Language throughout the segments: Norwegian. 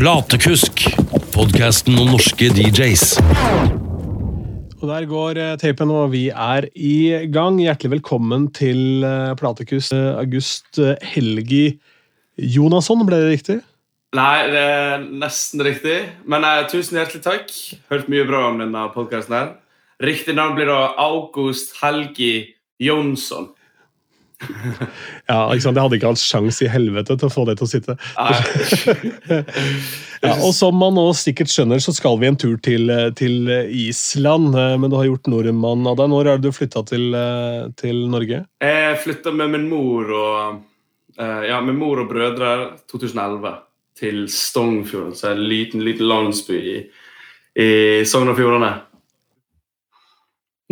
Platekusk, podkasten om norske DJs. Og Der går eh, tapen, og vi er i gang. Hjertelig velkommen til Platekusk. Eh, August eh, Helgi Jonasson, ble det riktig? Nei, det er nesten riktig. Men eh, tusen hjertelig takk. Hørt mye bra om denne podkasten. Riktig navn blir da August Helgi Jonsson. Ja, ikke sant? Jeg hadde ikke hatt sjans i helvete til å få det til å sitte. Ja, og som man nå sikkert skjønner, så skal vi en tur til, til Island. eh, Men du har gjort nordmann av deg. Når er det du flytta til, eh, til Norge? Jeg flytta med min mor og eh, ja, min mor og brødre 2011 til Stongfjorden, så en liten, liten landsby i, i Sogn og Fjordane.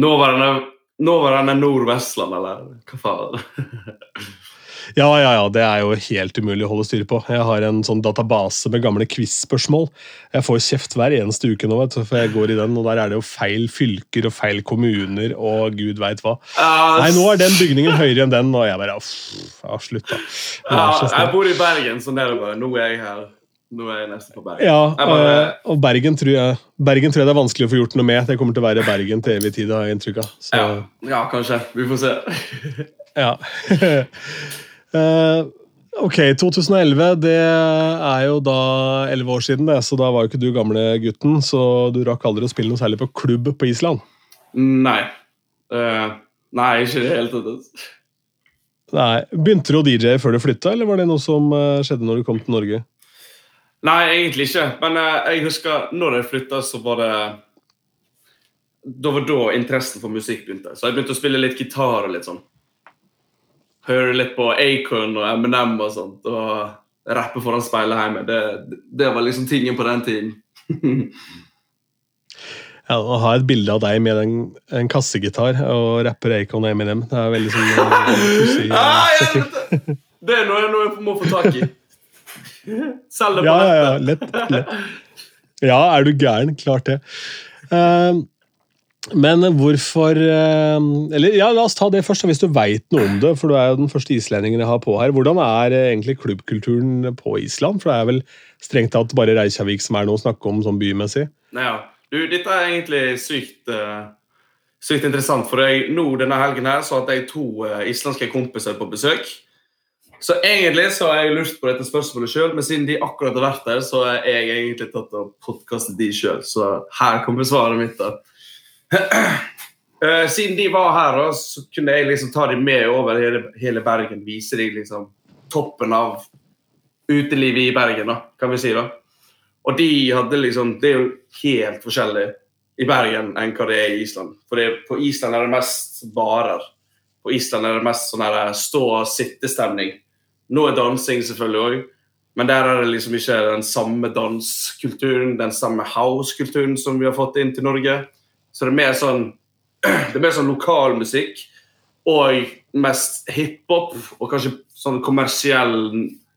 Nåværende, nåværende Nordvestland, eller hva faen? Ja, ja, ja, det er jo helt umulig å holde styr på. Jeg har en sånn database med gamle quiz-spørsmål. Jeg får kjeft hver eneste uke nå, vet du, for jeg går i den, og der er det jo feil fylker og feil kommuner og gud veit hva. Uh, Nei, nå er den bygningen høyere enn den, og jeg bare uff, ja, slutt, da. Ja, jeg bor i Bergen, så. Nå er jeg her. Nå er jeg nesten på Bergen. Ja, bare- eh, og Bergen tror, jeg, Bergen tror jeg det er vanskelig å få gjort noe med. Det kommer til å være Bergen til evig tid, har jeg inntrykk av. Så, Ja, ja, kanskje. Vi får se. Ja. uh, ok, 2011, det er jo da elleve år siden, det, så da var jo ikke du gamle gutten. Så du rakk aldri å spille noe særlig på klubb på Island. Nei. Uh, nei, ikke i det hele tatt. Nei, Begynte du å DJ før du flytta, eller var det noe som skjedde når du kom til Norge? Nei, egentlig ikke. Men eh, jeg husker når jeg flytta, så var det Da var da interessen for musikk begynte. Så jeg begynte å spille litt gitar og litt sånn. Høre litt på Acon og Eminem og sånt. Og rappe foran speilet hjemme. Det, det var liksom tingen på den tiden. Ja, Å ha et bilde av deg med en, en kassegitar og rapper Acon og Eminem, det er veldig sånn uh, pussig. Uh, ah, ja, det, Det er noe, noe jeg må få tak i. Selg det på Ja, ja, ja. Lett, lett. Ja, er du gæren? Klart det. Eh, men hvorfor eh, Eller ja, la oss ta det først, hvis du veit noe om det. For du er jo den første islendingen jeg har på her. Hvordan er eh, egentlig klubbkulturen på Island? For det er vel strengt tatt bare Reykjavik som er noe å snakke om sånn bymessig? Ja. Du, dette er egentlig sykt, sykt interessant. For jeg, nå denne helgen her så hadde jeg to eh, islandske kompiser på besøk. Så egentlig så har jeg lurt på dette spørsmålet sjøl, men siden de akkurat har vært der, så har jeg egentlig tatt og podkastet de sjøl. Så her kommer svaret mitt. da. Eh, siden de var her, så kunne jeg liksom ta dem med over hele, Bergen. Vise dem liksom toppen av utelivet i Bergen, da, kan vi si. da. Og de hadde liksom Det er jo helt forskjellig i Bergen enn hva det er i Island. For det, på Island er det mest barer. På Island er det mest sånn stå-og-sitte-stemning. Nå er dansing selvfølgelig òg, men der er det liksom ikke den samme danskulturen, den samme house-kulturen som vi har fått inn til Norge. Så det er mer sånn det er mer sånn lokalmusikk og mest hiphop og kanskje sånn kommersiell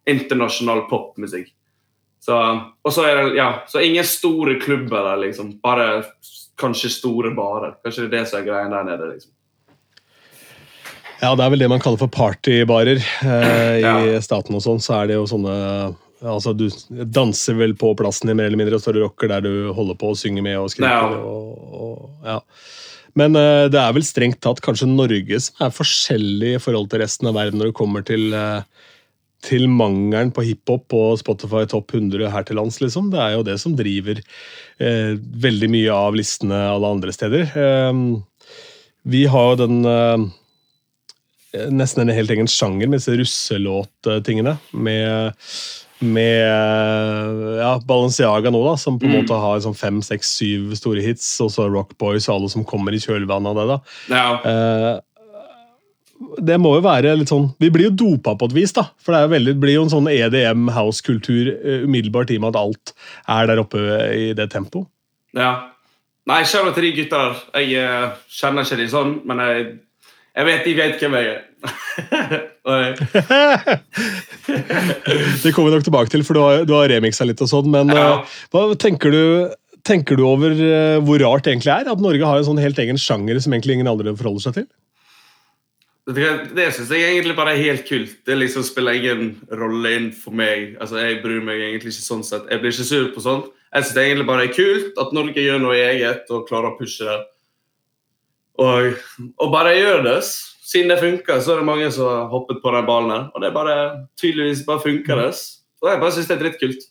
internasjonal popmusikk. Så, og så er det ja, så ingen store klubber der, liksom. Bare kanskje store barer. Kanskje det er det som er greia der nede. liksom. Ja, det er vel det man kaller for partybarer. Eh, I Ja. staten og sånn, så er det jo sånne Altså, Du danser vel på plassen din mer eller mindre og står og rocker der du holder på å synge med og skriker. Ja. Og, og, ja. Men eh, det er vel strengt tatt kanskje Norge som er forskjellig i forhold til resten av verden når det kommer til, eh, til mangelen på hiphop på Spotify topp 100 her til lands. liksom. Det er jo det som driver eh, veldig mye av listene alle andre steder. Vi har jo den nesten en helt egen sjanger med disse russelåttingene. Med, med ja, Balenciaga nå, da, som på en Mm. måte har sånn fem, seks, syv store hits. Og så Rock Boys og alle som kommer i kjølvannet av det. da. Ja. Eh, det må jo være litt sånn Vi blir jo dopa på et vis, da. For det, veldig, det blir jo en sånn EDM house-kultur eh, umiddelbart i og med at alt er der oppe i det tempoet. ja. Nei, shout til de gutta der. Jeg eh, kjenner ikke de sånn, men jeg, jeg vet de vet hvem jeg er. Det kommer vi nok tilbake til, for du har, du har remixa litt og sånn. Men Ja. eh, hva tenker du, tenker du over eh, hvor rart det egentlig er? At Norge har en sånn helt egen sjanger som egentlig ingen andre forholder seg til? Det, det syns jeg egentlig bare er helt kult. Det liksom spiller ingen rolle inn for meg. Altså, Jeg bryr meg egentlig ikke sånn sett. Jeg blir ikke sur på sånt. Jeg syns det egentlig bare er kult at Norge gjør noe eget og klarer å pushe det. Og, og bare gjør det. Siden det funker, så er det mange som har hoppet på den ballen her. Og det er bare tydeligvis bare funker det. Og jeg bare syns det er dritkult.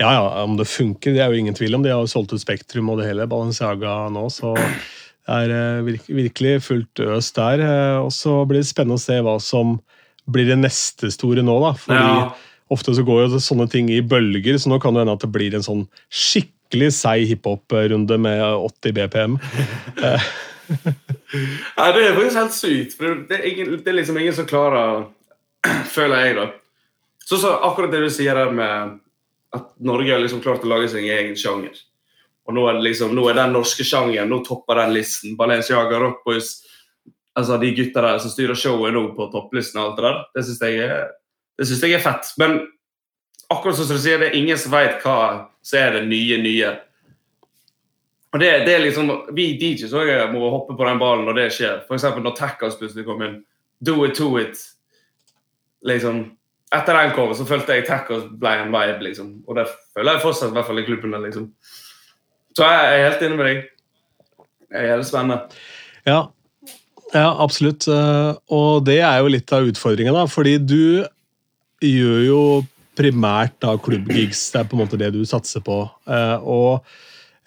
Ja, ja, om det funker, det er jo ingen tvil om. De har jo solgt ut Spektrum og det hele, Balenciaga nå, så det er eh, virkelig fullt øs der. eh, Og så blir det spennende å se hva som blir det neste store nå, da. Fordi Ja. ofte så går jo sånne ting i bølger, så nå kan det hende at det blir en sånn skikkelig seig hiphop-runde med 80 BPM. Ja, det er faktisk helt sykt. For det er, ingen, det er liksom ingen som klarer Føler jeg, da. Så, så akkurat det du sier der med at Norge har liksom klart å lage sin egen sjanger. Og nå er, liksom, nå er den norske sjangeren nå topper den listen. Balenciaga, Rockboys altså De gutta der som styrer showet nå på topplisten og alt det der, det syns jeg, jeg er fett. Men akkurat som du sier, det er ingen som vet hva som er det nye, nye. Og det, det er liksom, Vi DJs også må hoppe på den ballen når det skjer. F.eks. når Tackers plutselig kom inn. Do it to it. Liksom, Etter den kåren så følte jeg Tackers ble en vibe. liksom. Og det føler jeg fortsatt i hvert fall i klubben. liksom. Så jeg er helt inne med deg. Det er helt spennende. Ja, ja absolutt. Eh, Og det er jo litt av utfordringen, da. Fordi du gjør jo primært da klubbgigs. Det er på en måte det du satser på. Eh, Og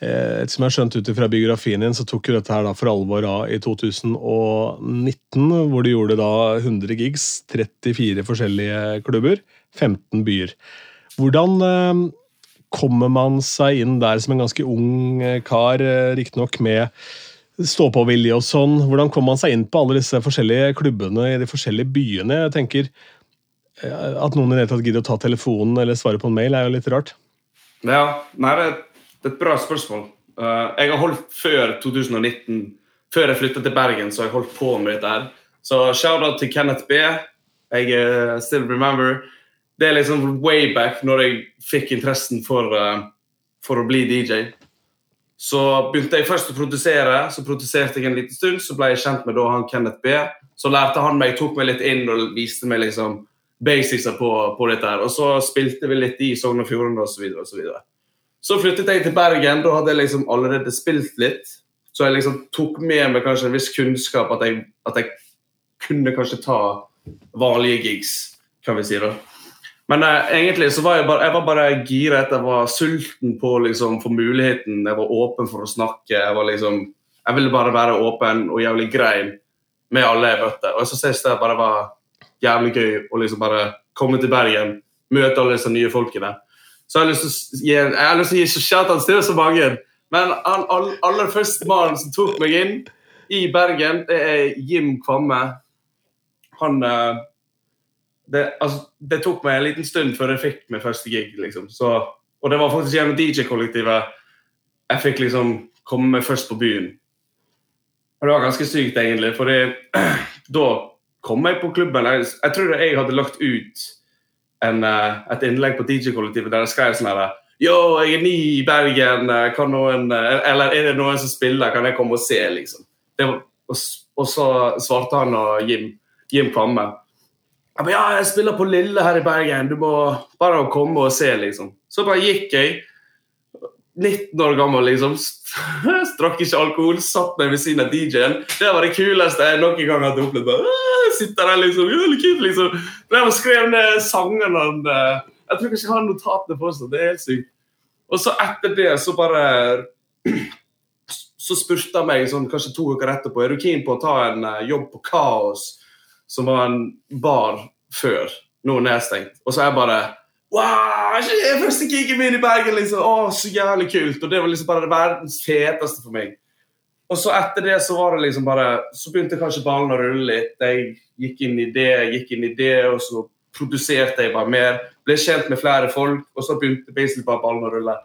eh, etter som jeg har skjønt ut fra biografien din, så tok jo dette her da for alvor av i 2019, hvor du gjorde da 100 gigs, 34 forskjellige klubber, 15 byer. Hvordan eh, kommer man seg inn der som en ganske ung kar, riktignok med stå-på-vilje og sånn. Hvordan kommer man seg inn på alle disse forskjellige klubbene i de forskjellige byene? Jeg tenker At noen i det hele tatt gidder å ta telefonen eller svare på en mail, er jo litt rart. Ja, nei, det, er et bra spørsmål. Eh, jeg har holdt før 2019, før jeg flyttet til Bergen, så har jeg holdt på med dette her. Så shout-out til Kenneth B. Jeg eh, still remember. Det er liksom way back når jeg fikk interessen for, eh, for å bli DJ. Så begynte jeg først å produsere, så produserte jeg en liten stund, så ble jeg kjent med da han Kenneth B. Så lærte han meg, tok meg litt inn og viste meg liksom basicsa på, på dette her. Og så spilte vi litt i Sogn og Fjordane osv. Så, så, videre. så flyttet jeg til Bergen. Da hadde jeg liksom allerede spilt litt. Så jeg liksom tok med meg kanskje en viss kunnskap at jeg, at jeg kunne kanskje ta vanlige gigs, kan vi si. da. Men eh, egentlig så var jeg bare, jeg bare giret. Jeg var sulten på liksom få muligheten. Jeg var åpen for å snakke. Jeg var liksom, jeg ville bare være åpen og jævlig grei med alle jeg møtte. Og jeg synes det bare var jævlig gøy å liksom bare komme til Bergen, møte alle disse nye folkene. Så jeg har lyst til å gi, jeg har lyst til å så mange. Men han all, aller første mannen som tok meg inn i Bergen, det er Jim Kvamme. Han eh, det, altså, det tok meg en liten stund før jeg fikk min første gig. liksom. Så, og det var faktisk gjennom DJ-kollektivet jeg fikk liksom komme meg først på byen. Og det var ganske sykt, egentlig. For da kom jeg på klubben. Jeg, jeg tror jeg hadde lagt ut en, eh, et innlegg på DJ-kollektivet der jeg skrev sånn her Yo, jeg er ny i Bergen. eh, Kan noen, eh, eller er det noen som spiller? Kan jeg komme og se? liksom? Var, og, og så svarte han og Jim, Jim Kvamme. Ja, jeg spiller på Lille her i Bergen. Du må bare komme og se, liksom. Så bare gikk jeg. 19 år gammel, liksom. Strakk ikke alkohol, satt meg ved siden av DJ-en. Det var det kuleste jeg noen gang hadde opplevd. Bare, «Åh, Sitter der, liksom. Kult, liksom. Og skrev ned sangene. eh, Jeg tror ikke jeg har notatene fortsatt. Det er helt sykt. Og så etter det så bare Så spurte han meg sånn, kanskje to uker etterpå er du keen på å ta en eh, jobb på Kaos, som var en bar før. Nå nedstengt. Og så er jeg bare Wow! Det er første gigen min i Bergen! liksom. Å, Så jævlig kult. Og det var liksom bare det verdens feteste for meg. Og så etter det så var det liksom bare Så begynte kanskje ballen å rulle litt. Jeg gikk inn i det, gikk inn i det, og så produserte jeg bare mer. Ble kjent med flere folk, og så begynte basically bare ballen å rulle.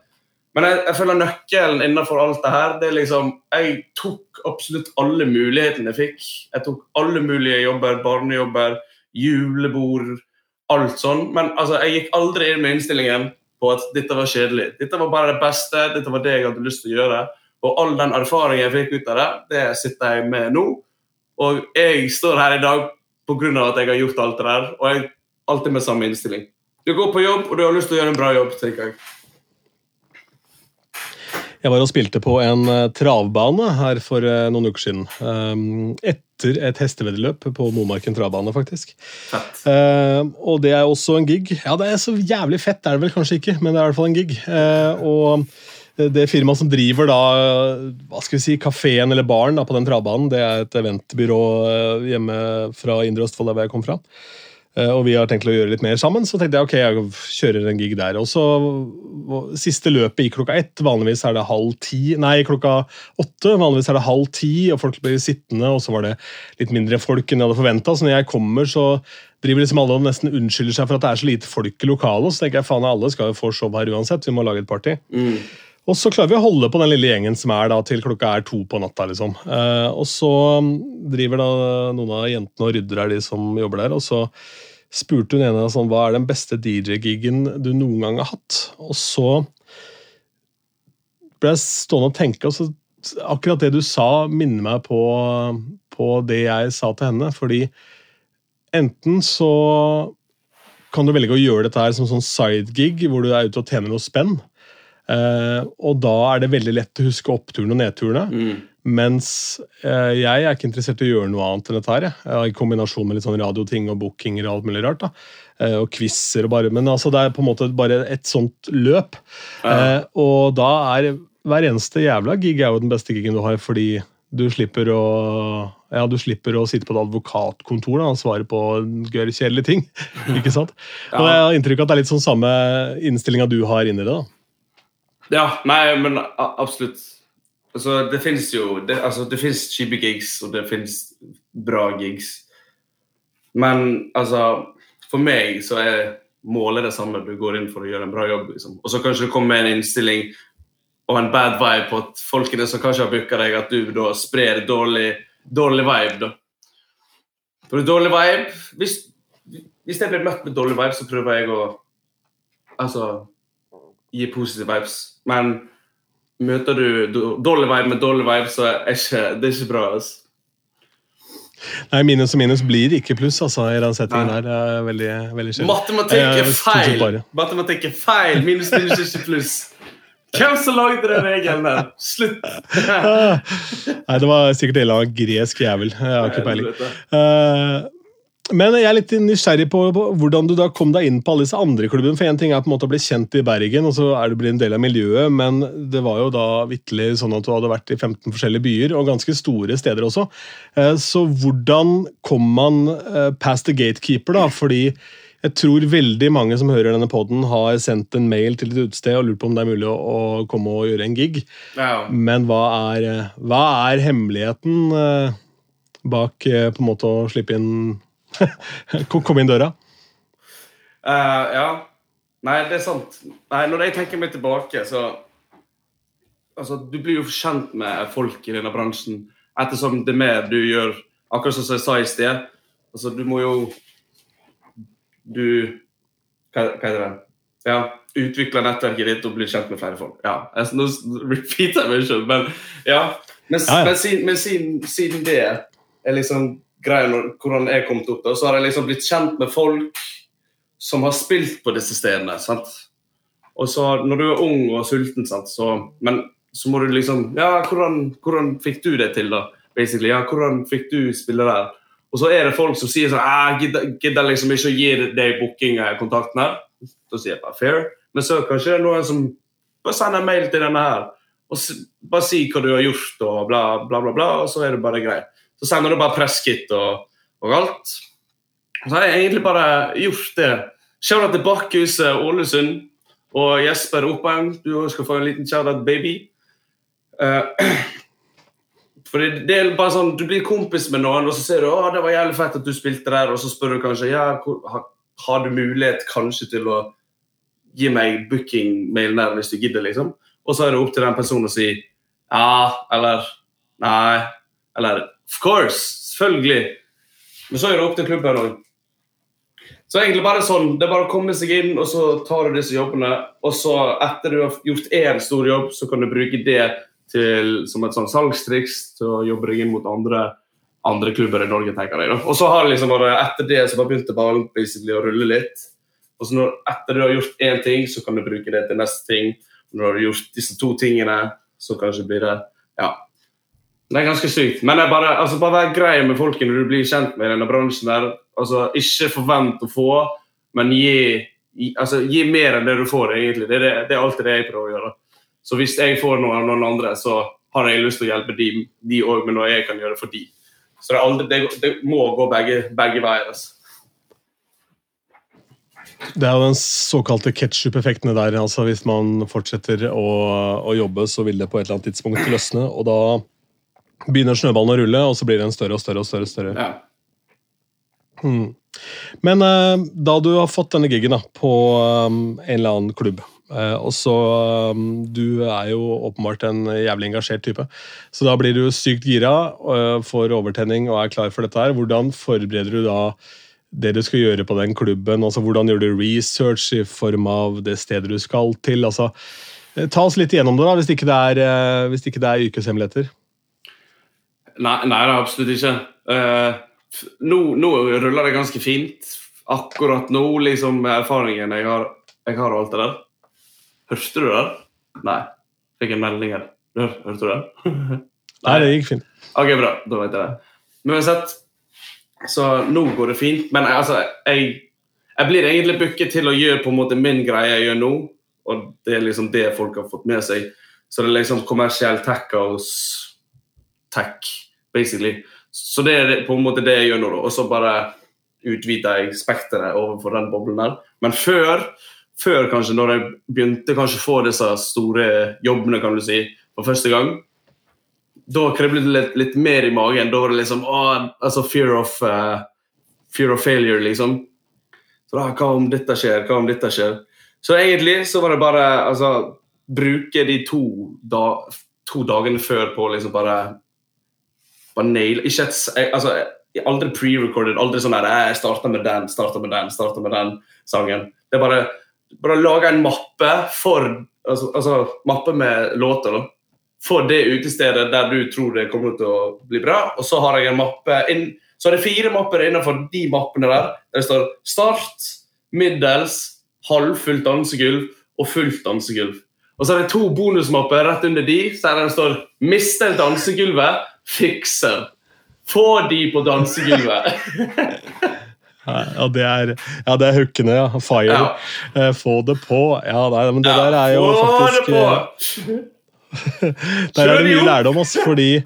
Men jeg, jeg føler nøkkelen innenfor alt det her det er liksom, Jeg tok absolutt alle mulighetene jeg fikk. Jeg tok alle mulige jobber, barnejobber, julebord, alt sånn. Men altså, jeg gikk aldri inn med innstillingen på at dette var kjedelig. Dette var bare det beste, dette var det jeg hadde lyst til å gjøre. Og all den erfaringen jeg fikk ut av det, det sitter jeg med nå. Og jeg står her i dag pga. at jeg har gjort alt det der, og jeg alltid med samme innstilling. Du går på jobb, og du har lyst til å gjøre en bra jobb, tenker jeg. Jeg var og spilte på en eh, travbane her for eh, noen uker siden. Um, etter et hesteveddeløp på Momarken travbane, faktisk. Fett. Uh, og det er også en gig. Ja, det er så jævlig fett, det er det vel kanskje ikke, men det er i hvert fall en gig. Uh, og det firmaet som driver da, hva skal vi si, kafeen eller baren da, på den travbanen, det er et eventbyrå hjemme fra Indre Østfold, der hvor jeg kom fra. Eh, og vi har tenkt å gjøre litt mer sammen, så tenkte jeg ok, jeg kjører en gig der. Og så Siste løpet gikk klokka ett. Vanligvis er det halv ti, nei, klokka åtte. Vanligvis er det halv ti, og folk blir sittende, og så var det litt mindre folk enn jeg hadde forventa. Så når jeg kommer, så driver liksom alle og nesten unnskylder seg for at det er så lite folk i lokalet. Så tenker jeg faen, alle skal jo få show her uansett, vi må lage et party. Mm. Og så klarer vi å holde på den lille gjengen som er da til klokka er to på natta. liksom. Eh, og så driver da noen av jentene og rydder her, de som jobber der. og så spurte hun ene sånn, hva er den beste DJ-gigen du noen gang har hatt. Og så ble jeg stående og tenke, og så akkurat det du sa, minner meg på, på det jeg sa til henne. Fordi enten så kan du velge å gjøre dette her som sånn sidegig, hvor du er ute og tjener noe spenn. Eh, og da er det veldig lett å huske oppturene og nedturene. Mm. Mens eh, jeg er ikke interessert i å gjøre noe annet enn dette her. Jeg. I kombinasjon med litt sånn radioting og bookinger og alt mulig rart. da. Eh, og quizer og bare Men altså, det er på en måte bare et sånt løp. Ja. Eh, og da er hver eneste jævla gig er jo den beste gigen du har, fordi du slipper å ja, du slipper å sitte på et advokatkontor da, og svare på gørr kjedelige ting. ikke sant? Og jeg har inntrykk av at det er litt sånn samme innstillinga du har inni det. da. Ja, nei, men absolutt. Altså, det fins jo det, altså, det finnes cheapy gigs, og det fins bra gigs. Men altså, for meg så er målet det samme. Du går inn for å gjøre en bra jobb. Liksom. Og så kanskje det kommer med en innstilling og en bad vibe på at folkene som kanskje har booka deg, at du da sprer dårlig, dårlig vibe. da. For dårlig vibe hvis, hvis jeg blir møtt med dårlig vibe, så prøver jeg å altså, gi positive vibes. Men møter du dårlig vibe med dårlig vibe, så er ikke, det er ikke bra. Altså. Nei, Minus og minus blir ikke pluss altså, i den settingen der. Det er veldig, veldig sjelden. Matematikk er feil! Matematikk er feil! Minus minus ikke pluss. Hvem som lagde den regelen der? Slutt! Nei, det var sikkert en eller annen gresk jævel. Jeg har ikke peiling. Men jeg er litt nysgjerrig på, hvordan du da kom deg inn på alle disse andre klubbene. For en ting er på en måte å bli kjent i Bergen, og så er du blitt en del av miljøet, men det var jo da vitterlig sånn at du hadde vært i 15 forskjellige byer, og ganske store steder også. Eh, Så hvordan kom man eh, past the gatekeeper, da? Fordi jeg tror veldig mange som hører denne poden, har sendt en mail til et utested og lurt på om det er mulig å, komme og gjøre en gig. Ja. Men hva er, eh, hva er hemmeligheten bak på en måte å slippe inn Kom inn døra? Uh, ja. Nei, det er sant. Nei, når jeg tenker meg tilbake, så Altså, du blir jo kjent med folk i denne bransjen ettersom det mer du gjør Akkurat som jeg sa i sted. Altså, du må jo Du Hva, hva heter det? Ja, utvikle nettverket ditt og bli kjent med flere folk. Ja, altså, Nå repeater jeg meg selv, men ja. Men, Ja, ja. men, siden, men siden, siden det er liksom greia hvordan jeg kom opp, da, så har jeg liksom blitt kjent med folk som har spilt på disse stedene. sant? Og så når du er ung og sulten, sant, så, men så må du liksom Ja, hvordan, hvordan fikk du det til, da? Basically, ja, Hvordan fikk du spille der? Og så er det folk som sier sånn «Ah, Jeg gidder- liksom ikke å gi deg bookingkontakten her. Da sier jeg bare fair. Men så kanskje det er noen som bare sender mail til denne her. Og bare si hva du har gjort, og bla, bla, bla, bla, og så er det bare greit. Så sender du bare presskit og, og alt. Så har jeg egentlig bare gjort det. Shout-out til Bakkhuset Ålesund og Jesper Opheim. Du skal få en liten shout-out, baby. Uh, for det, er bare sånn, Du blir kompis med noen, og så ser du å, det var jævlig fett at du spilte der, og så spør du kanskje ja, hvor, har, har du mulighet kanskje til å gi meg booking-mail der hvis du gidder, liksom. Og så er det opp til den personen å si ja, eller nei, eller of course, selvfølgelig. Men så er det opp til klubben òg. Så egentlig bare sånn, Det er bare å komme seg inn, og så tar du disse jobbene. Og så etter du har gjort én stor jobb, så kan du bruke det til, som et sånn salgstriks til å jobbe deg inn mot andre, andre klubber i Norge, tenker jeg. da. Og så har det liksom bare, etter det så bare begynte ballen å rulle litt. Og så når, etter du har gjort én ting, så kan du bruke det til neste ting. Når du har gjort disse to tingene, så kanskje blir det Ja. Det er ganske sykt. Men bare, altså, bare vær grei med folket når du blir kjent med denne bransjen. der. Altså, Ikke forvent å få, men gi, gi, altså, gi mer enn det du får, egentlig. Det er, det, det er alltid det jeg prøver å gjøre. Så hvis jeg får noe av noen andre, så har jeg lyst til å hjelpe de òg med noe jeg kan gjøre for de. Så det, aldri, det, det må gå begge, begge veier. altså. Det er jo den såkalte ketsjup-effekten der. altså Hvis man fortsetter å, å, jobbe, så vil det på et eller annet tidspunkt løsne. Og da begynner snøballen å rulle, og så blir den større og større. og større, og større. Ja. Mm. Men uh, da du har fått denne gigen da, på um, en eller annen klubb Uh, og så um, Du er jo åpenbart en jævlig engasjert type, så da blir du sykt gira, uh, får overtenning og er klar for dette her. Hvordan forbereder du da det du skal gjøre på den klubben? altså Hvordan gjør du research i form av det stedet du skal til? altså Ta oss litt igjennom det, da, hvis ikke det er, uh, hvis ikke det er yrkeshemmeligheter. Nei, nei, absolutt ikke. Uh, nå, nå, ruller det ganske fint. Akkurat nå, liksom, med erfaringen jeg har, jeg har alt det der. Hørte du det? Nei. Fikk en melding her. Hørte du det? nei, det gikk fint. Ok, bra. Da vet jeg det. Men uansett, så nå går det fint. Men altså, jeg, jeg blir egentlig booket til å gjøre på en måte min greie jeg gjør nå. Og det er liksom det folk har fått med seg. Så det er liksom kommersiell tech house tech, basically. Så det er på en måte det jeg gjør nå. Og så bare utvider jeg spekteret overfor den boblen der. Men før, før kanskje, når jeg begynte kanskje å få disse store jobbene, kan du si, for første gang, da kriblet det litt, litt, mer i magen. Da var det liksom å, altså fear of, uh, fear of failure, liksom. Så da, Hva om dette skjer? Hva om dette skjer? Så egentlig så var det bare altså, bruke de to, da, to dagene før på liksom bare bare nail Ikke et, altså, Aldri pre-recorded. Aldri sånn der, jeg starta med den, starta med den, starta med den sangen. Det er bare bare lage en mappe for altså, altså mappe med låter da, for det utestedet der du tror det kommer til å bli bra. Og så har jeg en mappe inn, så er det fire mapper innenfor de mappene der. Der det står start, middels, halvfullt dansegulv og fullt dansegulv. Og så er det to bonusmapper rett under de, der det står 'Mister dansegulvet', fikser. Få de på dansegulvet. Ja, det er, ja, det er hookene, ja. Fire. Ja. Eh, få det på. Ja, nei, men det ja, der er jo faktisk det på. Der er det mye lærdom, altså, fordi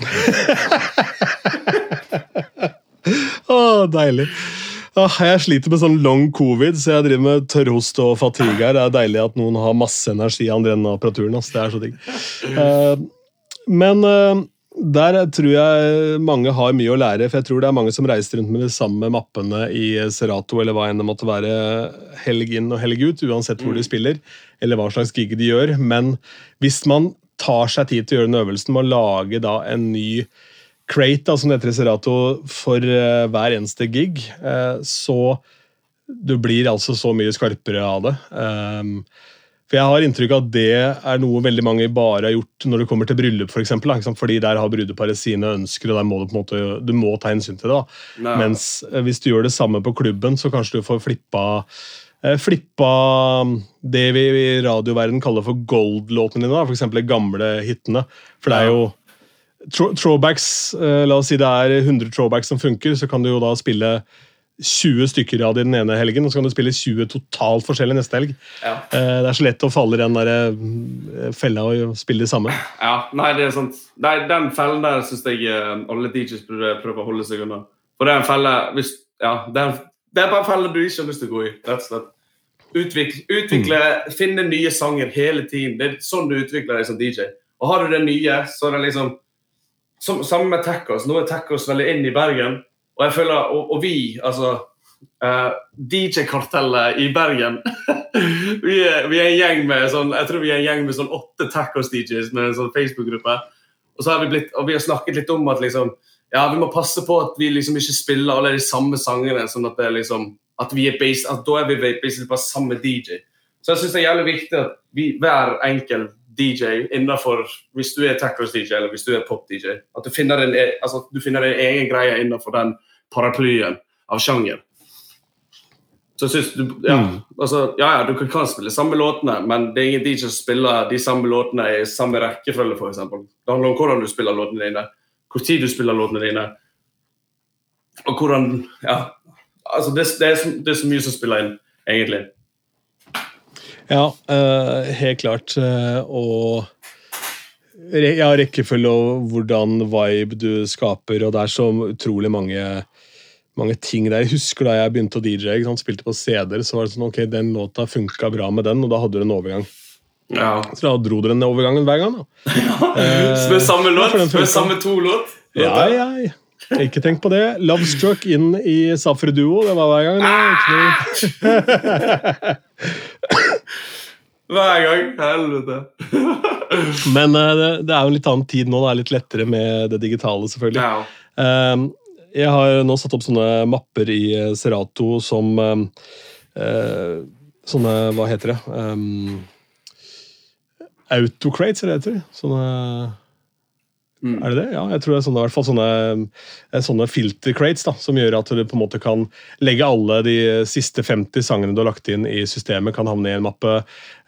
Å, deilig. Jeg sliter med sånn long covid, så jeg driver med tørrhost og fatigue her. Det er deilig at noen har masse energi i av denne apparaturen. Altså. Det er så digg. Eh, men der tror jeg mange har mye å lære, for jeg tror det er mange som reiser rundt med de samme mappene i Serato eller hva enn det måtte være, helg inn og helg ut, uansett hvor de mm. spiller, eller hva slags gig de gjør. Men hvis man tar seg tid til å gjøre den øvelsen med å lage da en ny crate, da, som det heter i Serato, for uh, hver eneste gig, uh, så du blir altså så mye skarpere av det. Um, for Jeg har inntrykk av at det er noe veldig mange bare har gjort når det kommer til bryllup, for eksempel, da, fordi der har brudeparet sine ønsker, og der må du på en måte, du må ta hensyn til det. da. Mens eh, hvis du gjør det samme på klubben, så kanskje du får flippa eh, flippa det vi i radioverden kaller for gold-låtene dine, f.eks. de gamle hitene. For det er jo throwbacks, eh, La oss si det er 100 throwbacks som funker, så kan du jo da spille 20 stykker av det den ene helgen, og så kan du spille 20 totalt forskjellig neste helg. Ja. Eh, det er så lett å falle i den der eh, fella og spille det samme. Ja, nei, det er sant. Nei, den fellen der syns jeg alle DJs burde prøve å holde seg unna. For det er en felle hvis, ja, det, er, det er bare en felle du ikke har lyst til å gå i. rett og slett. Utvikle, utvikle mm. finne nye sanger hele tiden. Det er sånn du utvikler deg som DJ. Og har du det nye, så er det liksom som, Samme med Tackos. Nå er Tackos veldig inn i Bergen. Og jeg føler, og, og vi, altså uh, eh, DJ-kartellet i Bergen vi, er, vi, er, en gjeng med sånn, jeg tror vi er en gjeng med sånn åtte tacos-DJs med en sånn Facebook-gruppe. Og så har vi, blitt, og vi har snakket litt om at liksom, ja, vi må passe på at vi liksom ikke spiller alle de samme sangene. sånn at det er liksom, at vi er based, at Da er vi basically bare samme DJ. Så jeg syns det er jævlig viktig at vi, hver enkelt DJ innenfor Hvis du er tackers-DJ eller hvis du er pop-DJ. At du finner, en, altså, du finner en egen greie innenfor den paraplyen av sjanger. Så synes du, ja, Mm. altså, ja, ja, du kan, kan spille samme låtene, men det er ingen DJ som spiller de samme låtene i samme rekkefølge, f.eks. Det handler om hvordan du spiller låtene dine, hvor tid du spiller låtene dine, og hvordan Ja. Altså, det, det, er, så, det er så mye som spiller inn, egentlig. Ja, eh, helt klart. eh, og ja, rekkefølge og hvordan vibe du skaper, og det er så utrolig mange, mange ting der. Jeg husker da jeg begynte å DJ, ikke sant? spilte på CD-er, så var det sånn ok, den låta funka bra med den, og da hadde du en overgang. Ja. Så da dro dere den overgangen hver gang. da. Eh, Spør samme låt? funka. samme to låt? Ja, Ja, ja. Ikke tenk på det. Love Struck inn i Safri Duo, det var hver gang. Ah! Hver gang. Helvete. Men eh, det, det er jo en litt annen tid nå, det er litt lettere med det digitale, selvfølgelig. Ja. Um, jeg har nå satt opp sånne mapper i eh, Serato som um, eh, Sånne Hva heter det? Um, Autocrates, er det det heter? Sånne Mm. Er det det? Ja, jeg tror det er sånne, i hvert fall sånne, eh, sånne filter crates da, som gjør at du på en måte kan legge alle de siste 50 sangene du har lagt inn i systemet, kan havne i en mappe.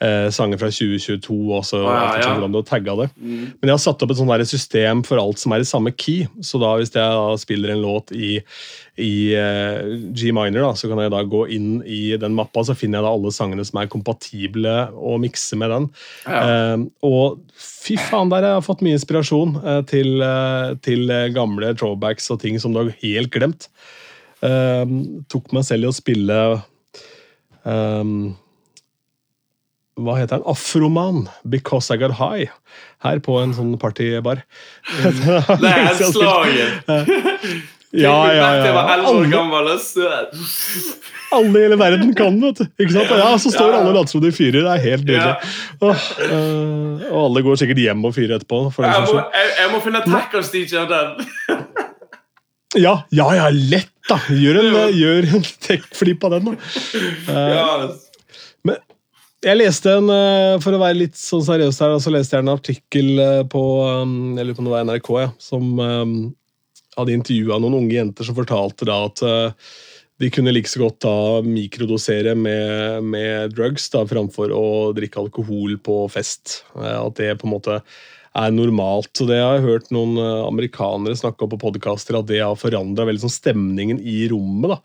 Eh, sanger fra 2022 også, Ah, ja, ja. hvordan du har tagga det. Mm. Men jeg har satt opp et sånt system for alt som er i samme key. Så da hvis jeg da spiller en låt i, i eh, G minor, da, så kan jeg da gå inn i den mappa, så finner jeg da alle sangene som er kompatible å mikse med den. Ja. Eh, og fy faen, der jeg har fått mye inspirasjon eh, til, til gamle throwbacks og ting som du har helt glemt. Eh, tok meg selv i å spille eh, hva heter den? Afroman, 'Because I Got High', her på en sånn partybar. Det er slaget! Ja, ja, Jeg ja. var elleve år gammel. søt. alle i hele verden kan, du. Ikke sant? Ja, Så står alle og later som de fyrer. Det er helt nydelig. Åh, øh, og alle går sikkert hjem og fyrer etterpå. Jeg må, jeg, jeg må finne tackers-DJ av den. ja, ja, ja, lett, da! Gjør en, gjør en tech-flip av den, da. Uh, men, Jeg leste en, eh, For å være litt sånn seriøs her, så leste jeg en artikkel eh, på jeg lurer på om det var NRK ja, som um, hadde intervjua noen unge jenter som fortalte da at eh, de kunne like så godt da mikrodosere med, med drugs da, framfor å drikke alkohol på fest. Eh, At det på en måte er normalt. Så det har jeg hørt noen eh, amerikanere snakke om på podkaster, at det har forandra sånn stemningen i rommet. da.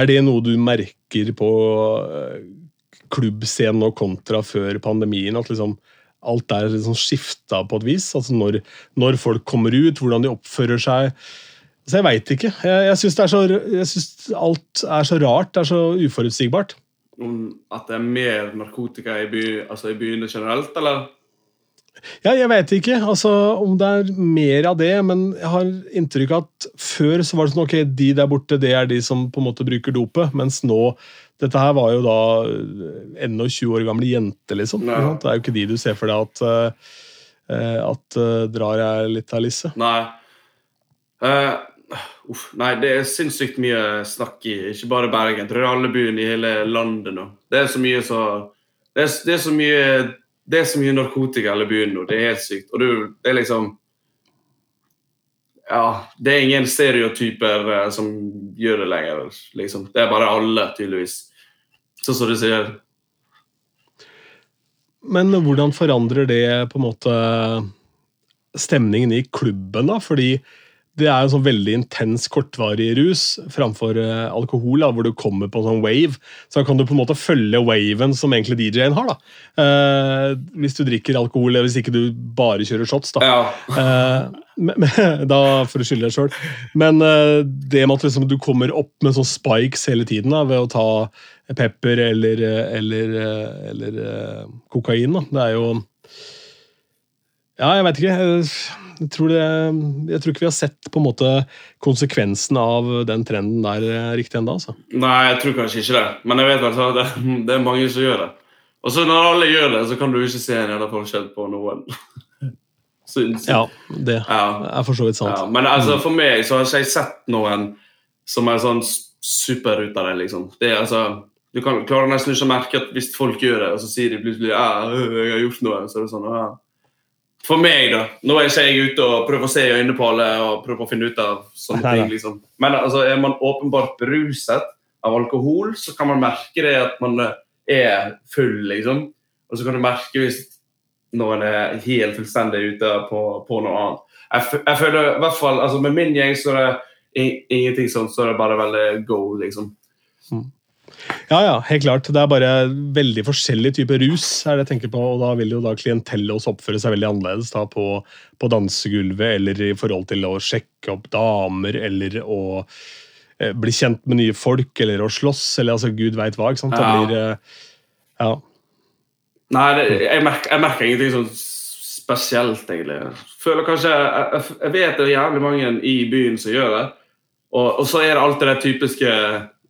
Er det noe du merker på klubbscenen nå kontra før pandemien? At liksom alt er liksom skifta på et vis? Altså når, når folk kommer ut, hvordan de oppfører seg. Så jeg veit ikke. Jeg, jeg syns alt er så rart. Det er så uforutsigbart. Om At det er mer narkotika i, by, altså i byene generelt, eller? Ja, jeg vet ikke altså, om det er mer av det, men jeg har inntrykk av at før så var det sånn ok, de der borte det er de som på en måte bruker dopet, mens nå Dette her var jo da ennå 20 år gamle jenter, liksom. Nei. Det er jo ikke de du ser for deg at, eh, at eh, drar jeg litt av Lisse. Nei. Uh, uff, nei, det er sinnssykt mye snakk i ikke bare Bergen. Jeg tror det er alle byene i hele landet nå. Det er så mye så Det er, det er så mye det er så mye narkotika i byen nå. Det er helt sykt. Og du, det er liksom Ja, det er ingen stereotyper eh, som gjør det lenger, liksom. Det er bare alle, tydeligvis. Sånn som du sier. Men hvordan forandrer det på en måte stemningen i klubben, da? Fordi det er en sånn veldig intens, kortvarig rus framfor eh, alkohol, da, hvor du kommer på en sånn wave. Så da kan du på en måte følge waven som egentlig DJ-en har. da. Eh, hvis du drikker alkohol, eller hvis ikke du bare kjører shots. da. Ja. Eh, men, da for å skylde deg sjøl. Men eh, det med at liksom, du kommer opp med sånn spikes hele tiden da, ved å ta pepper eller, eh, eller, eh, eller kokain, da. det er jo Ja, jeg veit ikke. Jeg, tror det, jeg tror ikke vi har sett på en måte konsekvensen av den trenden der eh, riktig ennå. Altså. Nei, jeg tror kanskje ikke det. Men jeg vet at det, det er mange som gjør det. Og så når alle gjør det, så kan du ikke se en jævla forskjell på noen. Synes. Ja, det Ja. er for så vidt sant. Ja, men altså, for meg så har ikke jeg sett noen som er sånn av det, liksom. Det er altså Du kan klarer nesten ikke å merke at hvis folk gjør det, og så sier de plutselig ja, øh, jeg har gjort noe, så er det sånn ja. For meg, da. Nå er ikke jeg ute og prøver å se i øynene på alle og prøver å finne ut av sånne Nei, ting. liksom. Men altså, er man åpenbart beruset av alkohol, så kan man merke det at man eh, er full, liksom. Og så kan du merke hvis noen er helt fullstendig ute på, på noe annet. Jeg, jeg føler i hvert fall, altså Med min gjeng så er det ingenting sånn, så er det bare veldig go, liksom. Ja, ja, helt klart. Det er bare veldig forskjellig type rus, er det jeg tenker på, og da vil jo da klientellet også oppføre seg veldig annerledes da på, på dansegulvet, eller i forhold til å sjekke opp damer, eller å eh, bli kjent med nye folk, eller å slåss, eller altså gud veit hva. ikke sant? Det blir, eh, ja. Nei, det, jeg, merker, jeg merker ingenting sånn spesielt, egentlig. Føler kanskje, jeg, jeg vet det er jævlig mange i byen som gjør det. Og, og så er det alltid det typiske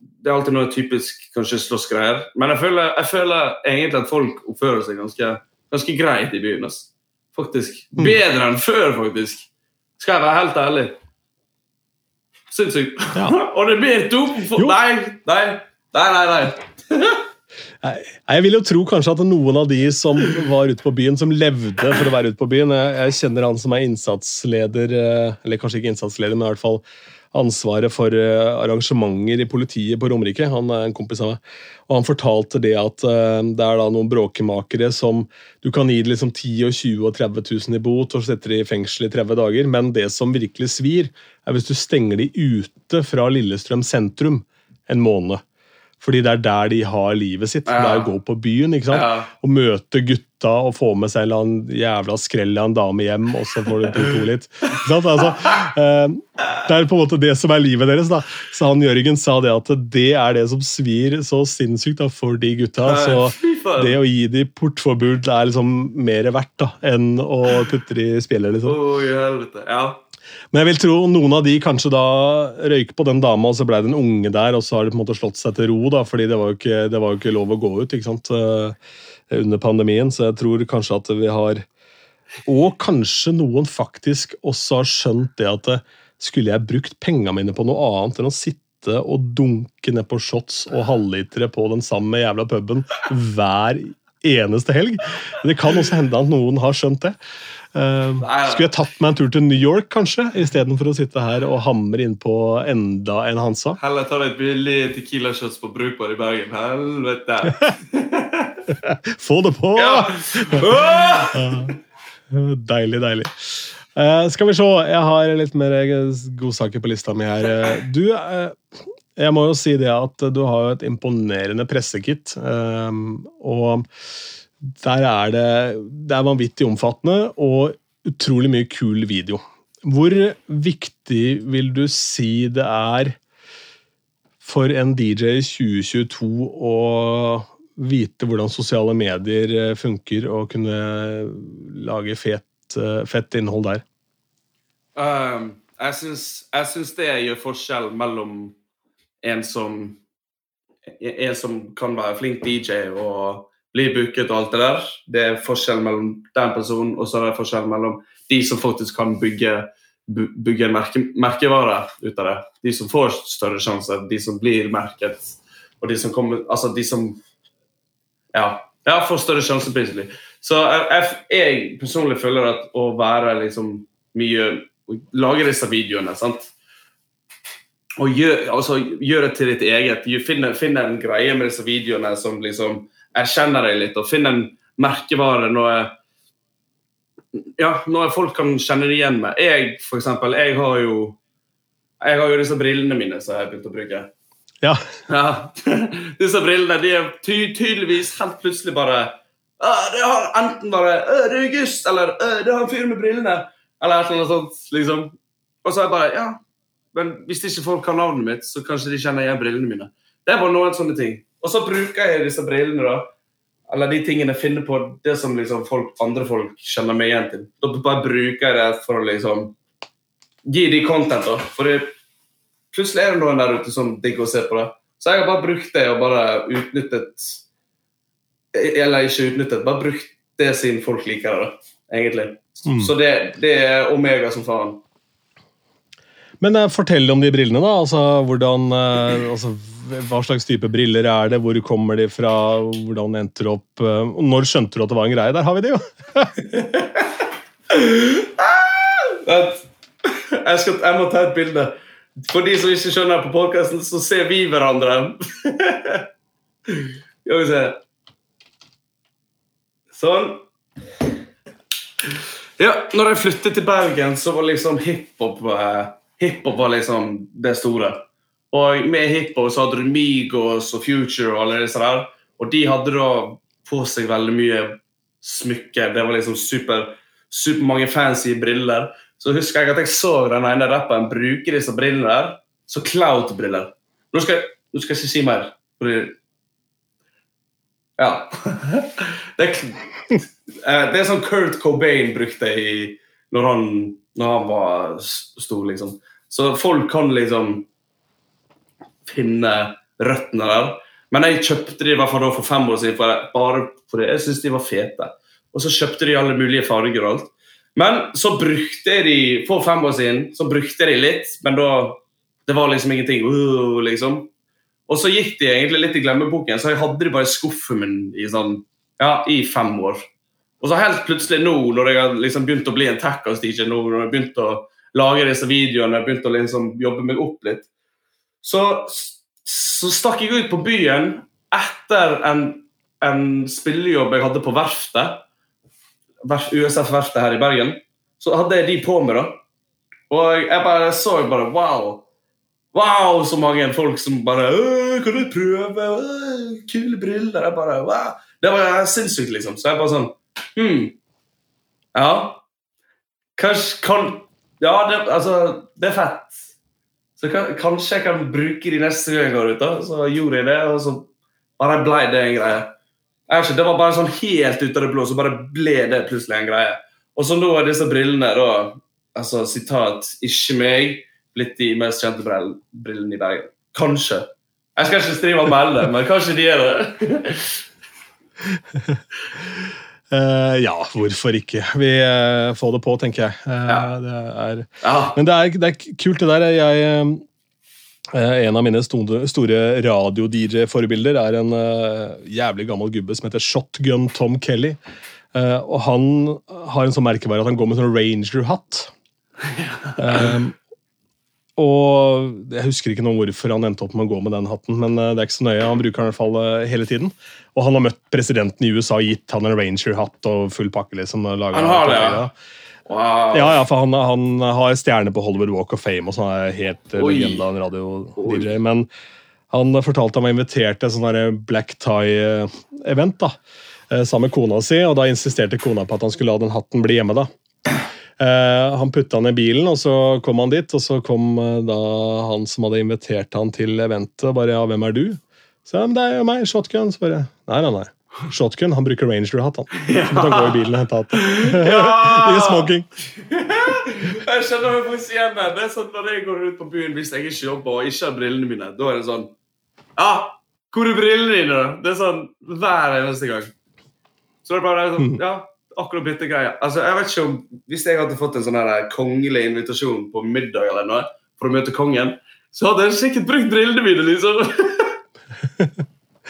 Det er alltid noe typisk kanskje slåssgreier. Men jeg føler, jeg føler egentlig at folk oppfører seg ganske, ganske greit i byen. Altså. Faktisk. Mm. Bedre enn før, faktisk. Skal jeg være helt ærlig. Sinnssykt. Ja. og det blir to Nei, nei, nei. nei, nei. Jeg vil jo tro kanskje at noen av de som var ute på byen, som levde for å være ute på byen Jeg, jeg kjenner han som er innsatsleder, eh, eller kanskje ikke innsatsleder, men i hvert fall ansvaret for eh, arrangementer i politiet på Romerike. Han er en kompis av meg. Og han fortalte det at eh, det er da noen bråkemakere som Du kan gi liksom 10 og 20 og 30 000 i bot og sette dem i fengsel i 30 dager, men det som virkelig svir, er hvis du stenger de ute fra Lillestrøm sentrum en måned. Fordi det er der de har livet sitt. Det er å gå på byen ikke sant? Ja. og møte gutta og få med seg en eller annen jævla skrell av en dame hjem, og så får du to litt. Altså, eh, det er på en måte det som er livet deres. da. Så han Jørgen sa det at det er det som svir så sinnssykt da, for de gutta. Så det å gi de portforbud er liksom mer verdt da, enn å putte de i spillet. liksom. Ja. Men jeg vil tro noen av de kanskje da røyker på den dama, og så ble det en unge der, og så har de på en måte slått seg til ro, da, fordi det var jo ikke, det var jo ikke lov å gå ut ikke sant, eh, under pandemien. Så jeg tror kanskje at vi har Og kanskje noen faktisk også har skjønt det at skulle jeg brukt pengene mine på noe annet enn å sitte og dunke ned på shots og halvlitere på den samme jævla puben hver eneste helg. Det kan også hende at noen har skjønt det. Nei. skulle jeg tatt meg en tur til New York, kanskje, istedenfor å sitte her og hamre innpå enda en Hansa? Heller ta deg et billig Tequila shots på Brukbar i Bergen. Helvete! Få det på! Ja. Deilig, deilig. Uh, skal vi se, jeg har litt mer godsaker på lista mi her. Eh, Du, uh, jeg må jo si det at du har et imponerende pressekit. eh, og der er det Det er vanvittig omfattende og utrolig mye kul video. Hvor viktig vil du si det er for en DJ i 2022 å vite hvordan sosiale medier eh, funker, og kunne lage fet, eh, fett innhold der? Um, jeg syns jeg syns det gjør forskjell mellom en som En som kan være flink DJ og bli booket og alt det der. Det er forskjell mellom den personen, og så er det forskjell mellom de som faktisk kan bygge, bygge en merke, merkevare ut av det. De som får større sjanser, de som blir merket, og de som kommer Altså de som Ja, ja får større sjanse, plutselig. Så jeg, jeg, personlig føler at å være liksom mye Lage disse videoene, sant. Og gjør, altså, gjør det til ditt eget. Finn, finn en greie med disse videoene som liksom erkjenner deg litt, og finn en merkevare, noe ja, noe folk kan kjenne det igjen med. Jeg, for eksempel, jeg har jo jeg har jo disse brillene mine som jeg har begynt å bruke. Ja, Ja, Disse brillene de er ty tydeligvis helt plutselig bare Det har enten bare Det er August, eller det har en fyr med brillene. Eller et eller annet sånt. liksom. Og så er jeg bare Ja, men hvis ikke folk har navnet mitt, så kanskje de kjenner igjen brillene mine. Det er bare noen sånne ting. Og så bruker jeg disse brillene, da. Eller de tingene jeg finner på det som liksom folk, andre folk kjenner meg igjen til. Da bare bruker jeg det for å liksom gi de content, da. For det, plutselig er det noen der ute som digger å se på det. Så jeg har bare brukt det og bare utnyttet Eller ikke utnyttet, bare brukt det siden folk liker det, egentlig. Mm. Så det, det er omega som faen. Men eh, fortell om de brillene, da. Altså, hvordan, eh, altså, hva slags type briller er det? Hvor kommer de fra? Hvordan endte du opp eh, Når skjønte du at det var en greie? Der har vi det, jo! Jeg, skal, jeg må ta et bilde. For de som ikke skjønner på podkasten, så ser vi hverandre. Skal vi se. Sånn. Ja, når jeg flyttet til Bergen, så var liksom hiphop eh, liksom det store. Og med hiphop så hadde du Migos og Future og alle disse der. Og de hadde da på seg veldig mye smykker. Det var liksom super, super mange fancy briller. Så husker jeg at jeg så den ene rapperen bruke disse brillene der. Så cloud-briller. Nå nå skal jeg ikke si mer. Ja. Det er, eh, det er sånn Kurt Cobain brukte i når han, når han var stor, liksom. Så folk kan liksom finne røttene der. Men jeg kjøpte de i hvert fall for fem år siden bare fordi jeg syntes de var fete. Og så kjøpte de alle mulige farger og alt. Men så brukte jeg de for fem år siden så brukte jeg de litt, men da det var liksom ingenting. Uh, liksom. Og så gikk de egentlig litt i glemmeboken, så jeg hadde de bare i skuffen min i sånn, ja, i fem år. Og så helt plutselig nå, når jeg har liksom begynt å bli en nå, når jeg har begynt å lage disse videoene, begynt å liksom jobbe meg opp litt, så, så stakk jeg ut på byen etter en, en spillejobb jeg hadde på verftet, Verf- USF-verftet her i Bergen. Så hadde jeg de på meg, da. Og jeg bare så bare wow. Wow, så mange folk som bare «Øh, Kan du prøve? Øh, kule briller. Jeg bare, wow. Det var sinnssykt, liksom. Så jeg bare sånn Hm. Ja. Kanskje kan Ja, det, altså Det er fett. Så kan, kanskje jeg kan bruke de neste gang jeg går ut. da Så gjorde jeg det, og så bare blei det en greie. Ikke, Det var bare sånn helt ut av det blå, så bare ble det plutselig en greie. Og så nå er disse brillene da altså sitat, ikke meg, blitt de mest kjente brillene i Bergen. Kanskje. Jeg skal ikke skrive og melde, men kanskje de er det. Uh, ja, hvorfor ikke? Vi uh, får det på, tenker jeg. Uh, Ja. det er, Ja. men det er, det er kult, det der. Jeg, eh, en av mine store, radio-DJ-forbilder er en eh, jævlig gammel gubbe som heter Shotgun Tom Kelly. Eh, og han har en sånn merkevare at han går med sånn ranger-hatt. Um, og Jeg husker ikke noe hvorfor han endte opp med å gå med den hatten, men eh, det er ikke så nøye. Han bruker den i hvert fall eh, hele tiden. Og han har møtt presidenten i USA og gitt han en ranger-hatt og full pakke. liksom. Han har det, ja. Wow. ja, ja, for han, han har stjerne på Hollywood Walk of Fame og sånn. er helt Oi. legende av en radio-DJ. Men han fortalte han var invitert til sånn black tie-event da, eh, sammen med kona si, og da insisterte kona på at han skulle la den hatten bli hjemme. da. Eh, han putta den i bilen, og så kom han dit, og så kom eh, da han som hadde invitert han til eventet, og bare ja, hvem er du? Så ja, men det er jo meg, Shotgun. Så bare nei, nei, nei. Shotgun, han bruker ranger-hatt, han. Ja. måtte han gå i bilen og hente hatten. I smoking. Jeg skjønner meg faktisk igjen der. Det er sånn Når jeg går ut på byen hvis jeg ikke jobber og ikke har brillene mine, da er det sånn Ja, hvor er brillene dine, da? Det er sånn hver eneste gang. Så det er bare sånn Ja, akkurat bytte greia, Altså, jeg vet ikke om Hvis jeg hadde fått en sånn her kongelig invitasjon på middag eller noe for å møte kongen, så hadde jeg sikkert brukt brillene mine, liksom.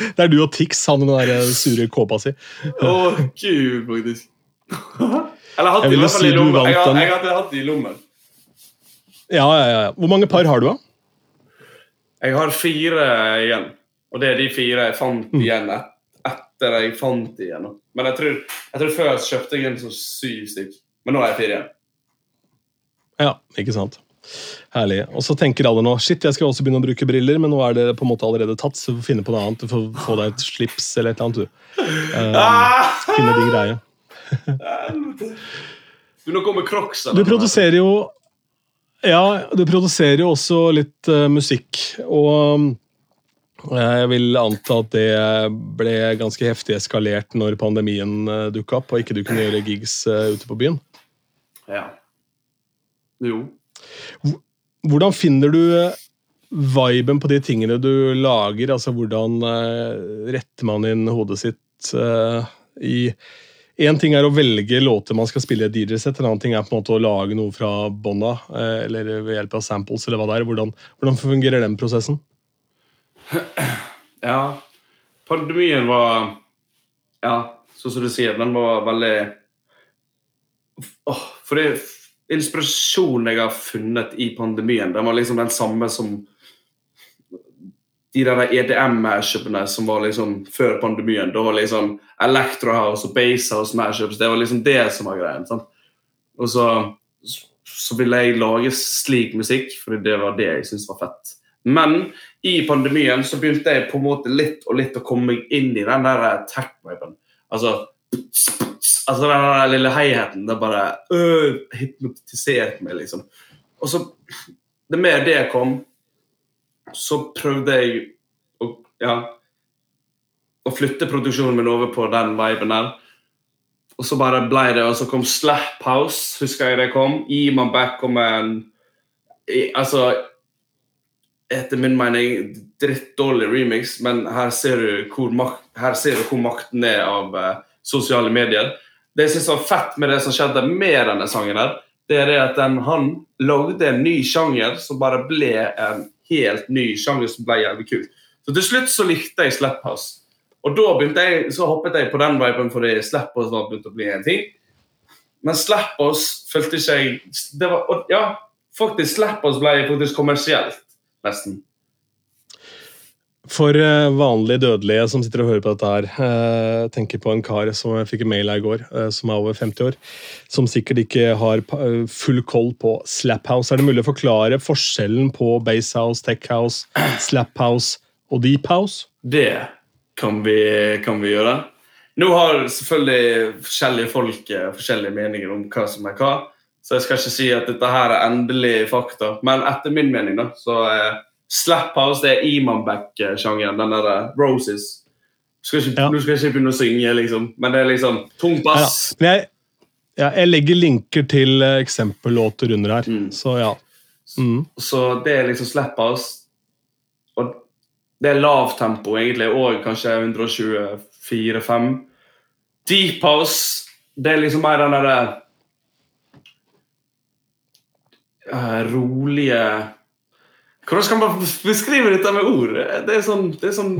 Det er du og Tix, han med den der sure kåpa si. Å, gud, faktisk. Eller hatt i hvert fall i lommen. Jeg, har- jeg hadde hatt de i lommen. Ja, ja, ja. Hvor mange par har du, da? Jeg har fire igjen. Og det er de fire jeg fant Mm. igjen et, etter jeg fant de igjen. Men jeg tror, jeg tror før kjøpte jeg en sånn syv stykk. Men nå er jeg fire igjen. Ja, ikke sant. Herlig. Og så tenker alle nå shit, jeg skal også begynne å bruke briller, men nå er det på en måte allerede tatt, så du får finne på noe annet. Du får få deg et slips eller et eller annet. du. Ah! finne din greie. Du, nå kommer Crocs. Du produserer jo Ja, du produserer jo også litt uh, musikk, og eh, jeg vil anta at det ble ganske heftig eskalert når pandemien uh, dukka opp, og ikke du kunne gjøre gigs ute på byen. Ja. Jo. Hvordan finner du eh, viben på de tingene du lager? Altså, hvordan eh, retter man inn hodet sitt eh, i Én ting er å velge låter man skal spille i et DJ-sett, en annen ting er på en måte å lage noe fra bånda, eller ved hjelp av samples, eller hva det er. Hvordan, hvordan fungerer den prosessen? Ja. Pandemien var Ja, sånn som du sier, den var veldig oh, For det inspirasjonen jeg har funnet i pandemien, den var liksom den samme som de der EDM-mashupene som var liksom før pandemien. Da var liksom Electrohouse og Basehouse-mashups det var liksom det som var greien. sant? Og så, så ville jeg lage slik musikk, fordi det var det jeg syntes var fett. Men i pandemien så begynte jeg på en måte litt og litt å komme meg inn i den der tech-viben. Altså Altså den lille hi-haten, det bare øh, hypnotiserte meg, liksom. Og så Det mer det kom, så prøvde jeg å ja, å flytte produksjonen min over på den viben der. Og så bare ble det, og så kom Slap House, husker jeg det kom. Iman Back kom en i- Altså Etter min mening drittdårlig remix, men her ser du hvor, mak her ser du hvor makten er av eh, sosiale medier. Det jeg synes var fett med det som skjedde med denne sangen, her, det er det at den, han lagde en ny sjanger som bare ble en helt ny sjanger som ble jævlig kul. Så til slutt så likte jeg Slap House. Og da begynte jeg, så hoppet jeg på den viben fordi Slap House var begynt å bli en ting. Men Slap House følte ikke jeg Ja, faktisk Slap House ble faktisk kommersielt, nesten. For eh, vanlige dødelige som sitter og hører på dette her, eh, tenker på en kar som jeg fikk mail av i går, eh, som er over 50 år, som sikkert ikke har eh, full koll på Slap House. Er det mulig å forklare forskjellen på Base House, Tech House, Slap House og Deep House? Det kan vi, kan vi gjøre. Nå har selvfølgelig forskjellige folk eh, forskjellige meninger om hva som er hva, så jeg skal ikke si at dette her er endelig fakta. Men etter min mening, da, så er Slap House det er Imanback-sjangeren. Den derre Roses. Skal ikke, Ja. Nå skal ikke begynne å synge, liksom, men det er liksom tung Ja, bass. men jeg, ja, jeg legger linker til eh, eksempellåter under her, Mm. så ja. Mm. Så det er liksom Slap House. Og det er lavt tempo, egentlig, og kanskje 124-5. Deep House, det er liksom mer den derre uh, rolige Hvordan skal man beskrive dette med ord? Det er sånn, det er sånn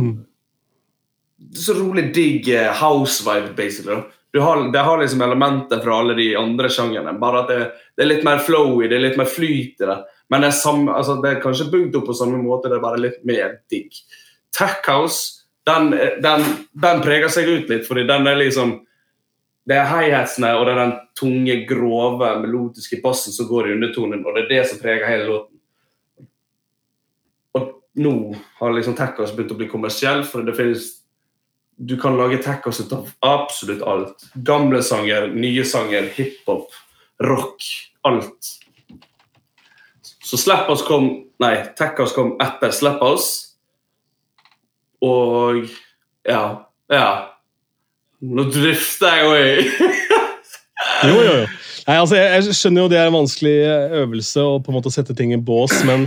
er så rolig digg eh, house-vibe, basically. Du har, det har liksom elementer fra alle de andre sjangerne, bare at det, det er litt mer flowy, det, er litt mer flyt i det. Men det er, samme, altså, det er kanskje bygd opp på samme måte, det er bare litt mer digg. Tech House, den, den, den preger seg ut litt, fordi den er liksom Det er high-hatsene og det er den tunge, grove, melodiske bassen som går i undertonen, og det er det som preger hele låten. Nå har liksom tacos begynt å bli kommersiell, for det finnes du kan lage tacos ut av absolutt alt. Gamle sanger, nye sanger, hiphop, rock. Alt. Så Slap House kom Nei, Tacos kom etter Slap House. Og ja. Ja. Nå drifter jeg òg. Jo, jo, jo. Nei, altså, jeg, jeg skjønner jo det er en vanskelig øvelse å på en måte sette ting i bås, men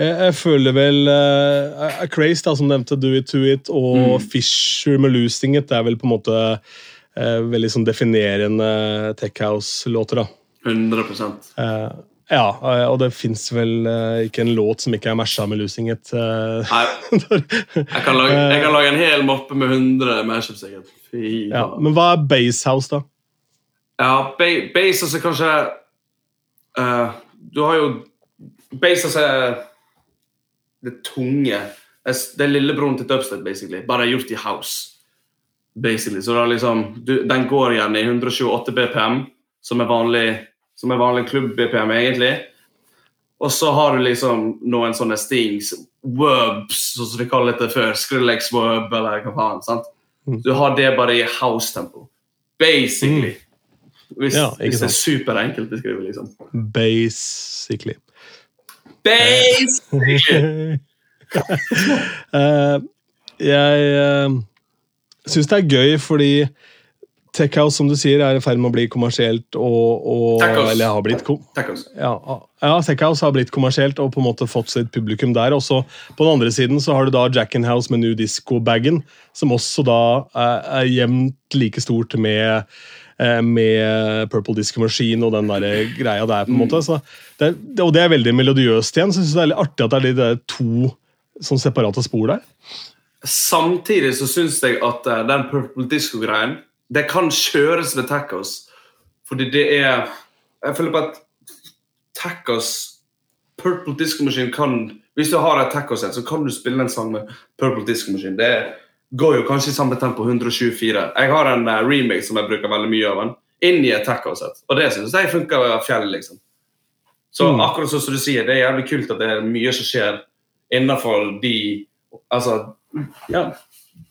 jeg, jeg føler vel uh, Craze, da, som nevnte Do It To It, og Fisher med Losing It, det er vel på en måte uh, veldig sånn definerende Tech House-låter. da. 100 uh, ja, eh, og det fins vel uh, ikke en låt som ikke er masha med Losing It. Uh, Nei, jeg kan, lage, jeg kan lage en hel mappe med 100 mashups, sikkert. Ja. Men hva er Base House, da? Ja, ba Bases er kanskje uh, Du har jo Bases er det tunge. Det er, lillebroren til dubstep, basically. Bare gjort i house. Basically. Så liksom, du, Den går igjen i 128 BPM, som er vanlig, som er vanlig klubb-BPM, egentlig. Og så har du liksom noen sånne stings, wubs, som de kaller det før. Skrillex-wub, eller hva faen. sant? Mm. Du har det bare i house-tempo. Basically. Hvis, Ja, hvis det er superenkelt å skrive, liksom. Basically. Basically! uh, jeg uh, syns det er gøy fordi Tech House, som du sier, er i ferd med å bli kommersielt og, og. Eller har blitt kom, ja, ja, Tech House har blitt kommersielt og på en måte fått sitt publikum der. Og så på den andre siden så har du da Jack and House med New Disco-bagen, som også da er, er jevnt like stort med eh, med Purple Disco Machine og den der greia der. på en måte. Det, er- og det er veldig melodiøst igjen. så jeg synes det er litt artig at det er de to sånn separate spor der. Samtidig så syns jeg at eh, den Purple Disco-greien Det kan kjøres med tacos. Fordi det er Jeg føler på at tacos Purple Disco Machine kan Hvis du har et tacosett, så kan du spille en sang med Purple Disco Machine. Det går jo kanskje i samme tempo 124. Jeg har en uh, remake som jeg bruker veldig mye av den, inni et tacosett. Og det syns jeg funker fjell, liksom. Så Mm. akkurat sånn som du sier, det er jævlig kult at det er mye som skjer innenfor de Altså, ja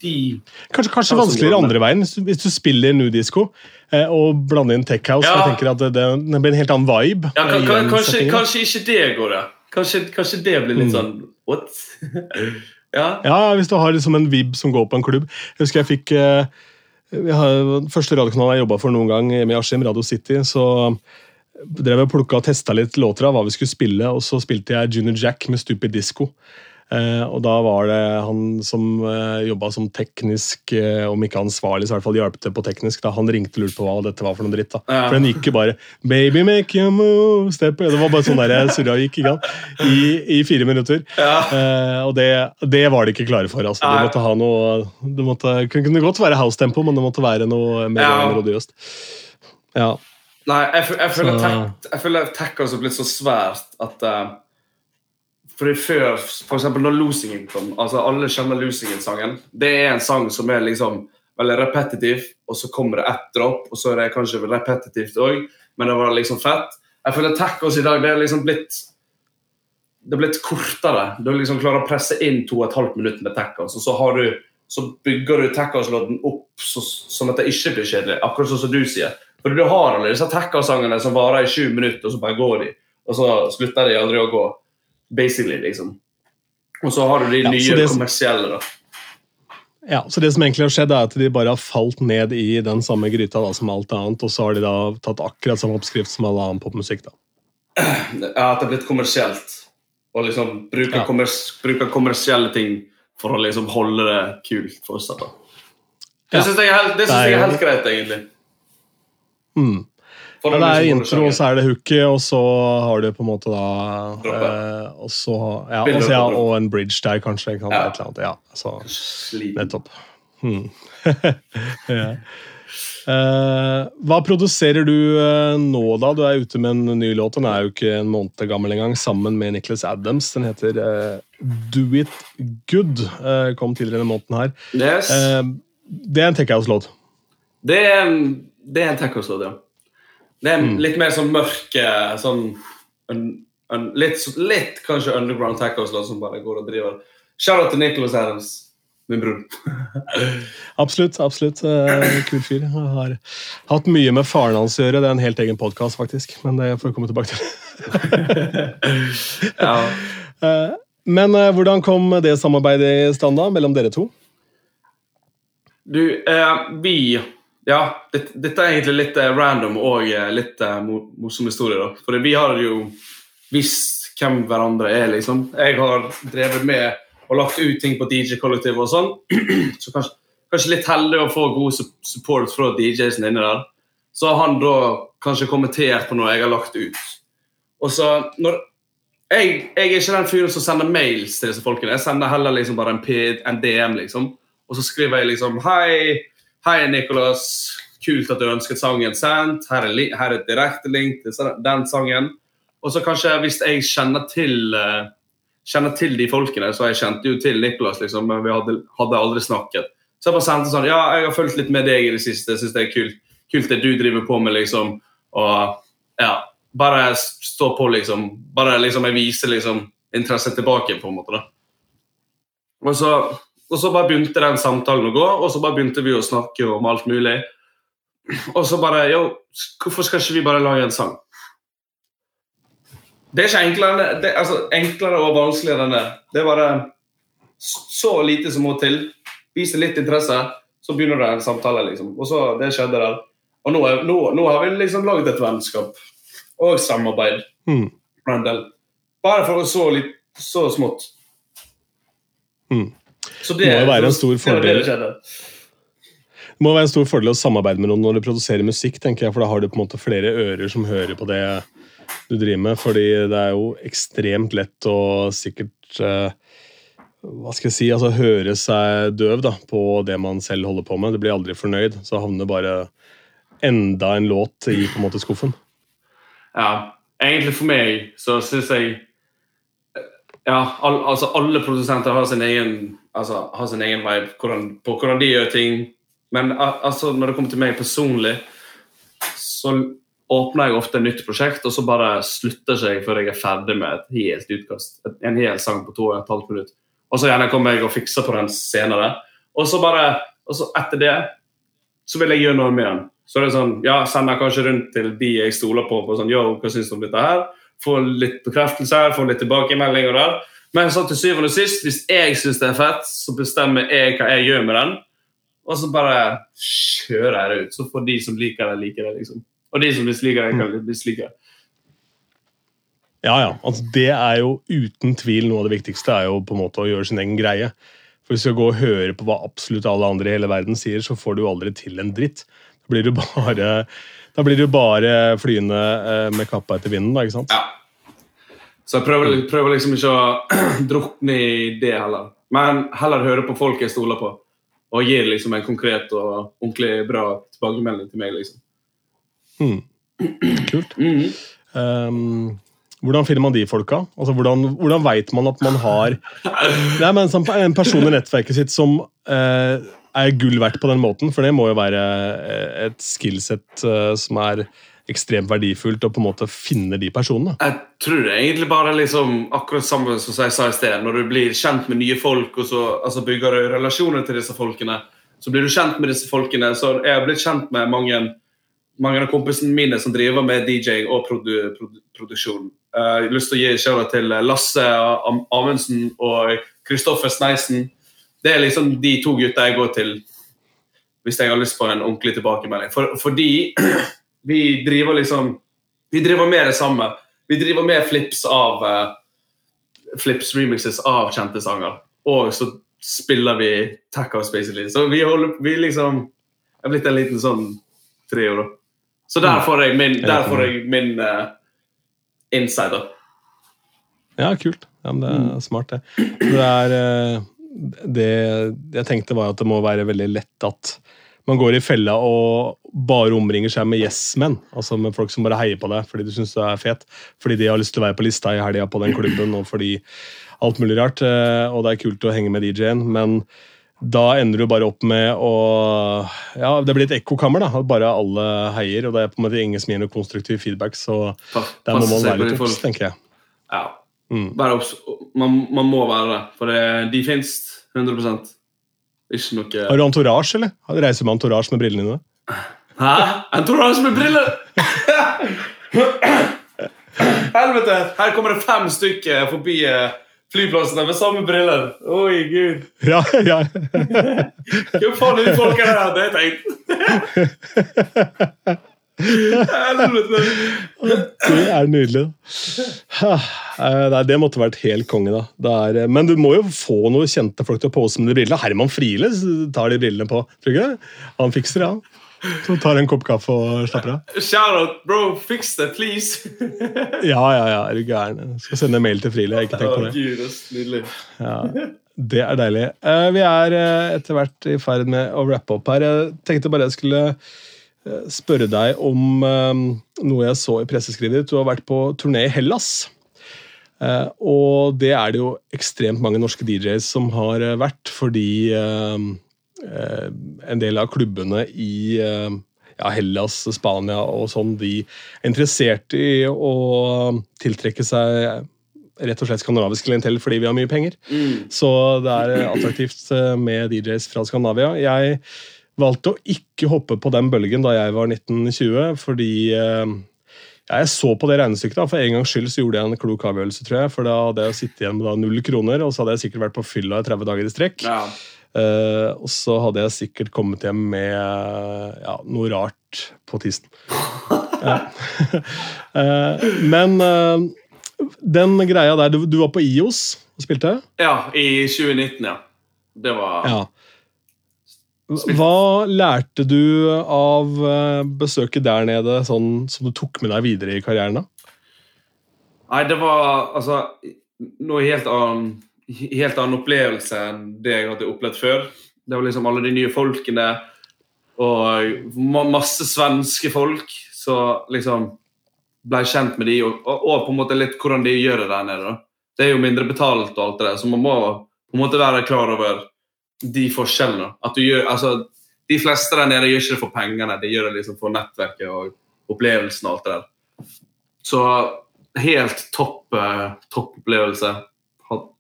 De Kanskje, kanskje vanskeligere andre veien, hvis du, spiller nudisko disco eh, og blander inn tech house. Ja. Jeg tenker at det, det, det blir en helt annen vibe. Ja, eh, kan, kan, kanskje, kanskje ikke det går, da. Kanskje, kanskje det blir litt Mm. sånn What? ja. Ja, hvis du har liksom en vib som går på en klubb. Jeg husker jeg fikk eh, har, Første radiokanalen jeg jobba for noen gang, med Askim, Radio City, så drev jeg plukka og testa litt låter av hva vi skulle spille, og så spilte jeg Junior Jack med Stupid Disco. Eh, og da var det han som eh, jobba som teknisk, eh, om ikke ansvarlig, så i hvert fall hjalp til på teknisk. da Han ringte og lurte på hva dette var for noe dritt. da Ja. For den gikk jo bare Baby, make you move step Det var bare sånn der surra gikk ikke sant? I, i fire minutter. Ja. Eh, og det, det var de ikke klare for. altså. De måtte ha noe Det måtte, kunne godt være house-tempo, men det måtte være noe mer Ja. melodiøst. Ja. Nei, jeg, fø- jeg føler tech- jeg føler tech har blitt så svært at uh, fordi før, for eksempel når Losingen kom altså Alle kjenner Losingen-sangen. Det er en sang som er liksom veldig repetitiv, og så kommer det ett dropp, og så er det kanskje repetitivt òg, men det var liksom fett. Jeg føler tacos i dag det er liksom blitt det er blitt kortere. Du liksom klarer å presse inn to og et halvt minutt med tacos, og så, har du, så bygger du tacos-låten opp så, sånn at det ikke blir kjedelig. Akkurat sånn som du sier. For du har alle disse tacos-sangene som varer i sju minutter, og så bare går de. Og så slutter de aldri å gå. Basically, liksom. Og så har du de Ja, nye det- kommersielle, da. ja, så Det som egentlig har skjedd, er at de bare har falt ned i den samme gryta da, som alt annet, og så har de da tatt akkurat samme oppskrift som all annen popmusikk. da. Ja, at det er blitt kommersielt. Og liksom bruker, Ja. kommers bruker kommersielle ting for å liksom holde det kult fortsatt. da. Det syns jeg, er helt- det synes jeg er helt greit, egentlig. Mm. For Ja, det er liksom intro, så er det hooket, og så har du på en måte da eh, og, så, ja, også, ja, og en bridge der, kanskje. Kan? Ja. Et eller annet, ja, så Nettopp. Hmm. ja. Eh, hva produserer du uh, nå, da? Du er ute med en ny låt. Den er jo ikke en måned gammel engang, sammen med Nicholas Adams. Den heter uh, Do It Good. kom tidligere denne måneden her. Yes. Det er en Tech House-låt. Det det er en tacos-låt, ja. Det er Mm. litt mer sånn mørk eh, sånn, en, en, litt, litt kanskje underground tacos-låt som bare går og driver. Shout-out til Nicholas Adams, min bror. Absolutt. absolutt. Eh, kul fyr. Jeg har hatt mye med faren hans å gjøre. Det er en helt egen podkast, faktisk. Men det får vi komme tilbake til. Ja. Eh, men hvordan kom det samarbeidet i stand da, mellom dere to? Du, eh, vi Ja, det, dette er egentlig litt eh, random og eh, litt uh, morsom historie, da. For vi har jo visst hvem hverandre er, liksom. Jeg har drevet med og lagt ut ting på DJ-kollektivet og sånn. Så kanskje, kanskje litt heldig å få god support fra DJ-en inne der. Så har han da kanskje kommentert på noe jeg har lagt ut. Og så når jeg, jeg er ikke den fyren som sender mails til disse folkene. Jeg sender heller liksom bare en, P, en DM, liksom. Og så skriver jeg liksom Hei, hei Nicholas. Kult at du ønsket sangen sendt. Her er, her er et direkte link til den sangen. Og så kanskje hvis jeg kjenner til eh, kjenner til de folkene, så jeg kjente jo til Nicholas, liksom, men vi hadde, hadde aldri snakket. Så jeg bare sendte sånn Ja, jeg har fulgt litt med deg i det siste. Jeg syns det er kult, kult det du driver på med, liksom. Og ja, bare stå på, liksom. Bare liksom jeg viser liksom interesse tilbake, på en måte. da. Og så, og så bare begynte den samtalen å gå, og så bare begynte vi å snakke om alt mulig. Og så bare Yo, hvorfor skal ikke vi bare lage en sang? Det er ikke enklere, det, altså, enklere og vanskeligere enn det. Det er bare så lite som må til. Vise litt interesse, Så begynner det en samtale, liksom. Og så det skjedde der. Og nå, er, nå, nå har vi liksom laget et vennskap og samarbeid. Mm. Bare for så litt så smått. Mm. Så Det må jo være en stor fordel. Det det. Det må være en stor fordel å samarbeide med noen når du produserer musikk, tenker jeg, for da har du på en måte flere ører som hører på det du driver med. Fordi det er jo ekstremt lett å sikkert eh, hva skal jeg si, altså høre seg døv da, på det man selv holder på med. Du blir aldri fornøyd, så havner bare enda en låt i på en måte skuffen. Ja, egentlig for meg så syns jeg Ja, al altså alle produsenter har sin egen altså, har sin egen vibe hvordan, på hvordan de gjør ting. Men altså, når det kommer til meg personlig, så åpner jeg ofte et nytt prosjekt, og så bare slutter jeg før jeg er ferdig med et helt utkast. En hel sang på to og et halvt minutt. Og så gjerne kommer jeg og fikser på den senere. Og så bare, og så etter det så vil jeg gjøre noe med den. Så det er sånn, ja, sender kanskje rundt til de jeg stoler på, på sånn, yo, hva synes du om dette her? Få litt bekreftelse her, få litt tilbakemeldinger der. Men så til syvende og sist, hvis jeg synes det er fett, så bestemmer jeg hva jeg gjør med den. Og så bare kjører jeg det ut. Så får de som liker det, like det, liksom. Og de som misliker det, kan mislike det. Ja, ja. Altså, det er jo uten tvil noe av det viktigste, er jo på en måte å gjøre sin egen greie. For Hvis du skal gå og høre på hva absolutt alle andre i hele verden sier, så får du jo aldri til en dritt. Da blir du bare, da blir du bare flyende eh, med kappa etter vinden. da, ikke sant? Ja. Så jeg prøver, prøver liksom ikke å drukne i det heller. Men heller høre på folk jeg stoler på. Og gi liksom en konkret og ordentlig bra tilbakemelding til meg. liksom. Hmm. Kult. Mm -hmm. um, hvordan finner man de folka? Altså, hvordan, hvordan veit man at man har Nei, men en person i nettverket sitt som uh, er gull verdt på den måten? For det må jo være eh, et skillset uh, som er ekstremt verdifullt, å på en måte finne de personene. Jeg tror det er egentlig bare liksom akkurat samme som jeg sa i sted. Når du blir kjent med nye folk og så altså bygger du relasjoner til disse folkene, så blir du kjent med disse folkene. Så jeg har blitt kjent med mange, mange av kompisene mine som driver med DJ og produ, produ, produksjon. Eh, jeg har lyst til å gi kjære til Lasse Am- Amundsen og Kristoffer Sneisen. Det er liksom de to gutta jeg går til hvis jeg har lyst på en ordentlig tilbakemelding. For, fordi vi driver liksom Vi driver med det samme. Vi driver med flips av uh, Flips remixes av kjente sanger. Og så spiller vi Space basically. Så vi holder vi liksom er blitt en liten sånn trio, da. Så der får jeg min, der får jeg min uh, insider. Ja, kult. Ja, men det er smart, det. Det, er, eh, det jeg tenkte, var at det må være veldig lett at man går i fella og bare omringer seg med yes-menn. Altså med folk som bare heier på deg fordi du syns du er fet. Fordi de har lyst til å være på lista i helga på den klubben, og fordi alt mulig rart. eh, Og det er kult å henge med DJ-en, men da ender du bare opp med å Ja, det blir et ekkokammer, da. At bare alle heier, og det er på en måte ingen som gir noe konstruktiv feedback, så der må man være litt obs, tenker jeg. Ja. Mm. Man, man må være det, for det, de fins 100 Ikke noe Har du entourage, eller? Har du Reiser med entourage med brillene dine? Hæ? Entourage med briller! Helvete! Her kommer det fem stykker forbi eh, flyplassen med samme briller. Oi, gud. Ja, ja. Hva faen er de folka der? Det har jeg tenkt. Det er nydelig. Eh, Nei, det måtte vært helt konge, da. Det er, eh, men du må jo få noen kjente folk til å pose med de brillene. Herman Friele tar de brillene på. Tror du ikke? Han fikser det, han. Så tar en kopp kaffe og slapper av. Shout-out, bro. Fix det, please. Ja, ja, ja, er du gæren. Skal sende mail til Friele. Ikke tenk på det. Gud. Ja, det er deilig. Eh, Vi er eh, etter hvert i ferd med å rappe opp her. Jeg tenkte bare jeg skulle eh, spørre deg om eh, noe jeg så i presseskrivet ditt. Du har vært på turné i Hellas. Eh, og det er det jo ekstremt mange norske DJs som har eh, vært, fordi eh, eh, en del av klubbene i eh, ja, Hellas, Spania og sånn, de er interessert i å tiltrekke seg rett og slett skandinavisk klientell fordi vi har mye penger. Mm. Så det er eh, attraktivt eh, med DJs fra Skandinavia. Jeg valgte å ikke hoppe på den bølgen da jeg var 1920, fordi eh, ja, jeg så på det regnestykket. da, For en gangs skyld så gjorde jeg en klok avgjørelse, tror jeg. For da hadde jeg sittet igjen med da null kroner, og så hadde jeg sikkert vært på fylla i 30 dager i strekk. Ja. Uh, og så hadde jeg sikkert kommet hjem med ja, noe rart på tissen. Ja. Eh, men uh, den greia der Du, du var på IOS og spilte? Ja, i 2019, ja. Det var Ja. Hva lærte du av eh, besøket der nede, sånn som du tok med deg videre i karrieren? da? Nei, det var altså noe helt annen, helt annen opplevelse enn det jeg hadde opplevd før. Det var liksom alle de nye folkene og masse svenske folk som liksom ble kjent med de, og, og på en måte litt hvordan de gjør det der nede. da. Det er jo mindre betalt og alt det der, så man må på en måte være klar over de forskjellene. At du gjør, altså, De fleste der nede gjør ikke det for pengene, de gjør det liksom for nettverket og opplevelsen og alt det der. Så helt topp eh, topp opplevelse.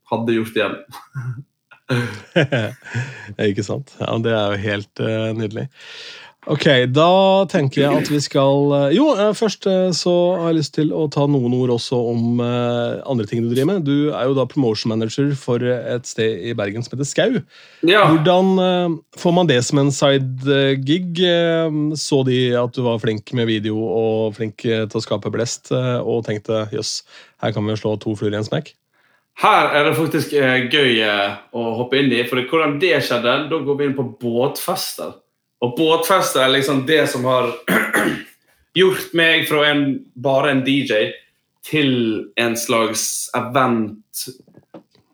Hadde gjort det igjen. Ikke sant? Ja, Det er jo helt uh, nydelig. Ok, da tenker jeg at vi skal eh, Jo, eh, først eh, så har jeg lyst til å ta noen ord også om andre ting du driver med. Du er jo da promotion manager for et sted i Bergen som heter Skau. Ja. Hvordan får man det som en side-gig? Så de at du var flink med video og flink til å skape blest, og tenkte jøss, her kan vi jo slå to fluer i en smekk? Her er det faktisk gøy å hoppe inn i. For hvordan det skjedde, da går vi inn på båtfester. Og båtfester er liksom det som har gjort meg fra en, bare en DJ til en slags event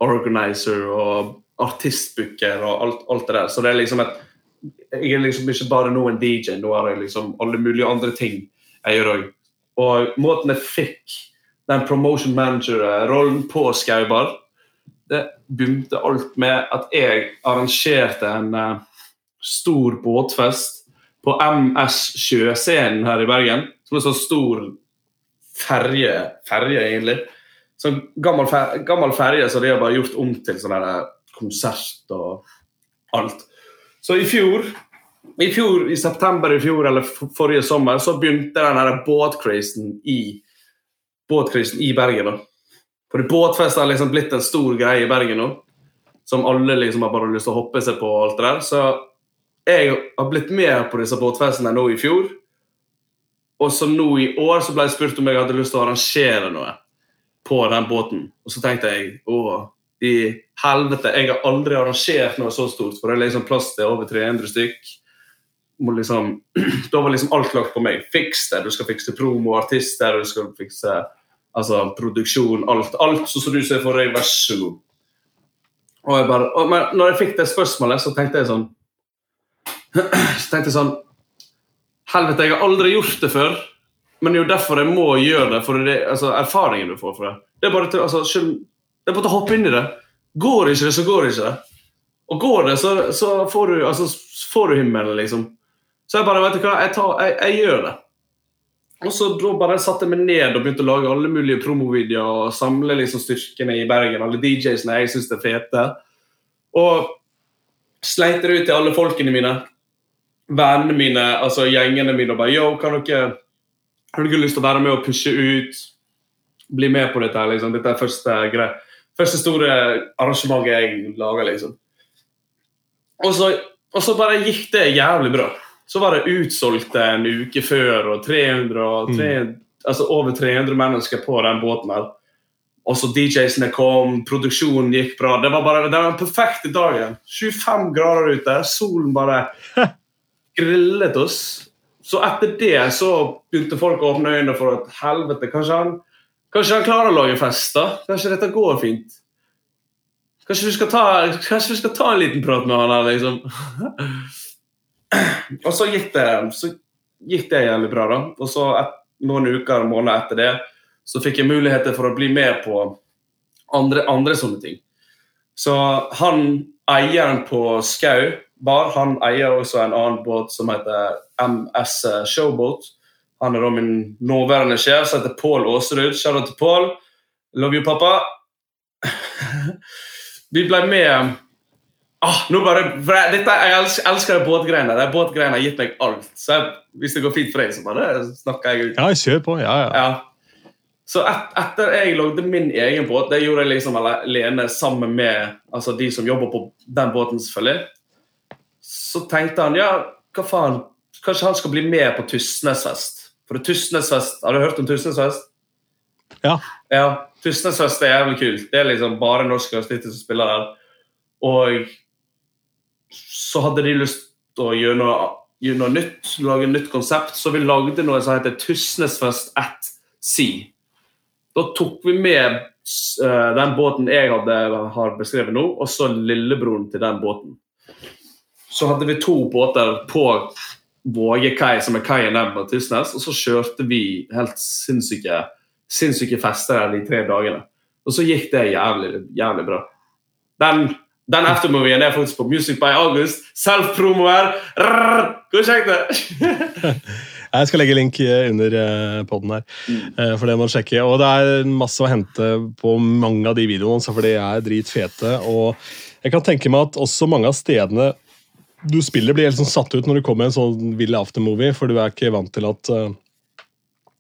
organizer og artistbooker og alt, alt det der. Så det er liksom et Jeg er liksom ikke bare nå en DJ, nå har jeg liksom alle mulige andre ting jeg gjør òg. Og måten jeg fikk den promotion manager-rollen på Skaubar, det begynte alt med at jeg arrangerte en eh, stor båtfest på MS Sjøscenen her i Bergen. Som er sånn stor ferje, ferje egentlig. Sånn gammel, fer gammel ferje som de har bare gjort om til sånn der konsert og alt. Så i fjor, i fjor, i september i fjor, eller forrige sommer, så begynte den båtcrazen i båtcrazen i Bergen. da. For båtfest har liksom blitt en stor greie i Bergen nå. Som alle liksom har bare lyst til å hoppe seg på. og alt det der. Så jeg har blitt med på disse båtfestene nå i fjor. Og så nå i år så ble jeg spurt om jeg hadde lyst til å arrangere noe på den båten. Og så tenkte jeg å, i helvete, jeg har aldri arrangert noe så stort. For det er liksom plass til over 300 stykk. Liksom, da var liksom alt lagt på meg. Fiks det. Du skal fikse promo, artister, du skal fikse altså, produksjon, alt. Alt som du ser for deg, vær så god. Og jeg bare, og, men når jeg fikk det spørsmålet, så tenkte jeg sånn Så tenkte jeg sånn Helvete, jeg har aldri gjort det før. Men det er jo derfor jeg må gjøre det. For det, altså, erfaringen du får fra det. Det er bare til, altså, skyld, det er bare til å hoppe inn i det. Går ikke det, så går ikke det. Og går det, så, så får, du, altså, får du himmelen, liksom. Så jeg bare, vet du hva, jeg, tar, jeg, jeg gjør det. Og så da bare satte jeg meg ned og begynte å lage alle mulige promovideoer og samle liksom styrkene i Bergen, alle DJ-ene jeg syns er fete. Og sleit det ut til alle folkene mine, vennene mine, altså gjengene mine, og bare Yo, kan dere har dere lyst til å være med og pushe ut? Bli med på dette. liksom. Dette er første, greie. første store arrangementet jeg lager, liksom. Og så, og så bare gikk det jævlig bra. Så var det utsolgt en uke før, og 300, og 300 altså over 300 mennesker på den båten her. Og så DJ-ene kom, produksjonen gikk bra. Det var bare det var den perfekte dagen. 25 grader ute, solen bare grillet oss. Så etter det så begynte folk å åpne øynene for at helvete, kanskje han, kanskje han klarer å lage fest. da? Kanskje dette går fint? Kanskje vi skal ta, vi skal ta en liten prat med han her, liksom. Og så gikk det, så gikk det jævlig bra, da. Og så et, noen uker, måneder etter det, så fikk jeg muligheter for å bli med på andre, andre sånne ting. Så han eieren på Skau bar, han eier også en annen båt som heter MS Showboat. Han er da min nåværende sjef, som heter Pål Aasrud. Kjære til Pål. Love you, pappa. Vi ble med Ah, nå bare, dette, jeg elsker, elsker det båtgreiene. Det båtgreiene har gitt meg alt. Så jeg, hvis det går fint for deg, så bare snakker jeg ut. Ja, kjør på. Ja, ja. Ja. Så et, etter jeg lagde min egen båt, det gjorde jeg liksom alene sammen med altså de som jobber på den båten, selvfølgelig. Så tenkte han ja, hva faen, kanskje han skal bli med på Tysnesfest. For Tysnesfest, Har du hørt om Tysnesfest? Ja. Ja, Tysnesfest er jævlig kult. Det er liksom bare norske artister som spiller der. Og så hadde de lyst til å gjøre noe, gjøre noe nytt, lage et nytt konsept, så vi lagde noe som heter Tysnesfest at Sea. Da tok vi med eh, den båten jeg hadde, har beskrevet nå, og så lillebroren til den båten. Så hadde vi to båter på Vågekai, som er kaien der på Tysnes, og så kjørte vi helt sinnssyke, sinnssyke fester her de tre dagene. Og så gikk det jævlig, jævlig bra. Den, den aftermovien er faktisk på Music by August. Self-promo her! Hvor kjekt det! Jeg skal legge link eh, under poden her, eh, for det må du sjekke. Og det er masse å hente på mange av de videoene, for de er dritfete. Og jeg kan tenke meg at også mange av stedene du spiller, blir helt sånn satt ut når du kommer i en sånn vill aftermovie, for du er ikke vant til at uh,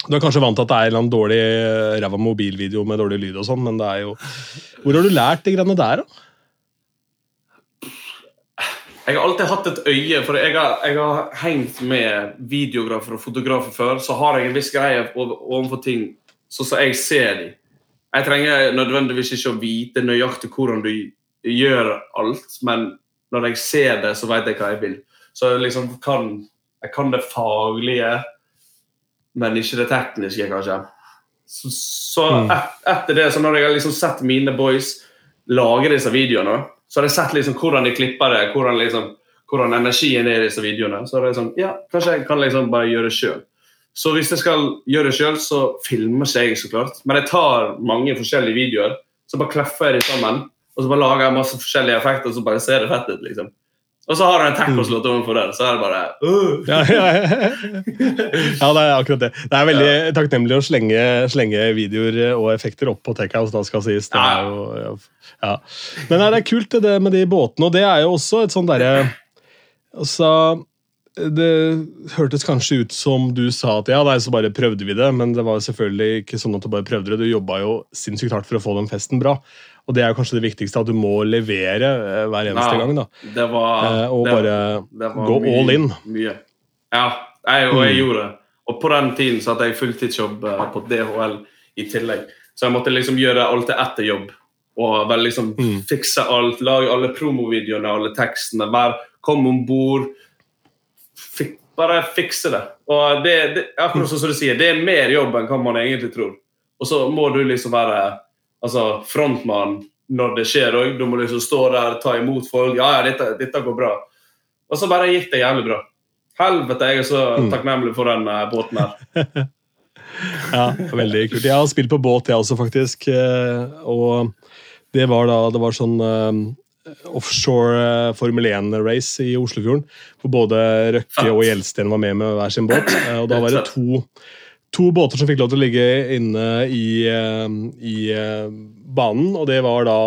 Du er kanskje vant til at det er en eller annen dårlig eh, ræva mobilvideo med dårlig lyd og sånn, men det er jo Hvor har du lært de greiene der, da? Jeg har alltid hatt et øye, for jeg har, jeg har hengt med videografer og fotografer før. Så har jeg en viss greie overfor ting sånn som jeg ser dem. Jeg trenger nødvendigvis ikke å vite nøyaktig hvordan du gjør alt, men når jeg ser det, så vet jeg hva jeg vil. Så jeg liksom kan, jeg kan det faglige, men ikke det tekniske, kanskje. Så, så Mm. et, etter det, så når jeg har liksom sett mine boys lage disse videoene, så har jeg sett liksom hvordan de klipper det, hvordan, liksom, hvordan energien er i disse videoene. Så er det sånn, ja, kanskje jeg kan liksom bare gjøre det sjøl. Så hvis jeg skal gjøre det sjøl, så filmer ikke jeg, så klart. Men jeg tar mange forskjellige videoer, så bare kleffer jeg dem sammen. Og så bare lager jeg masse forskjellige effekter, og så bare ser det fett ut. liksom. Og så har jeg en tacoslåt overfor den, så er det bare uh. Ja, ja, ja. ja, det er akkurat det. Det er veldig takknemlig å slenge, slenge videoer og effekter opp på Techhouse, da skal sies. Det er jo, ja. Men det er kult det med de båtene, og det er jo også et sånn derre altså, Det hørtes kanskje ut som du sa at ja, nei, så bare prøvde vi det, men det var selvfølgelig ikke sånn at du bare prøvde det. Du jobba jo sinnssykt hardt for å få den festen bra. Og det er kanskje det viktigste, at du må levere eh, hver eneste Ja. gang. da. Det var, Eh, og det, bare det var gå mye, all in. Mye. Ja, jeg, og jeg Mm. gjorde det. Og på den tiden så hadde jeg fulltidsjobb eh, på DHL i tillegg. Så jeg måtte liksom gjøre alt til etter jobb. Og liksom Mm. fikse alt, lage alle promovideoene, alle tekstene. Bare kom om bord. Fik, bare fikse det. Og det, det akkurat som du sier, det er mer jobb enn hva man egentlig tror. Og så må du liksom være altså, frontmann når det skjer òg. Du må liksom stå der, ta imot folk. Ja, ja, dette, dette går bra. Og så bare gikk det jævlig bra. Helvete, jeg er så Mm. takknemlig for den eh, båten her. Ja, veldig kult. Jeg har spilt på båt, jeg også, faktisk. eh, Og det var da det var sånn eh, offshore Formel 1-race i Oslofjorden. Hvor både Røkke og Gjelsten var med med hver sin båt. Og da var det to, to båter som fikk lov til å ligge inne i, eh, i eh, banen, og det var da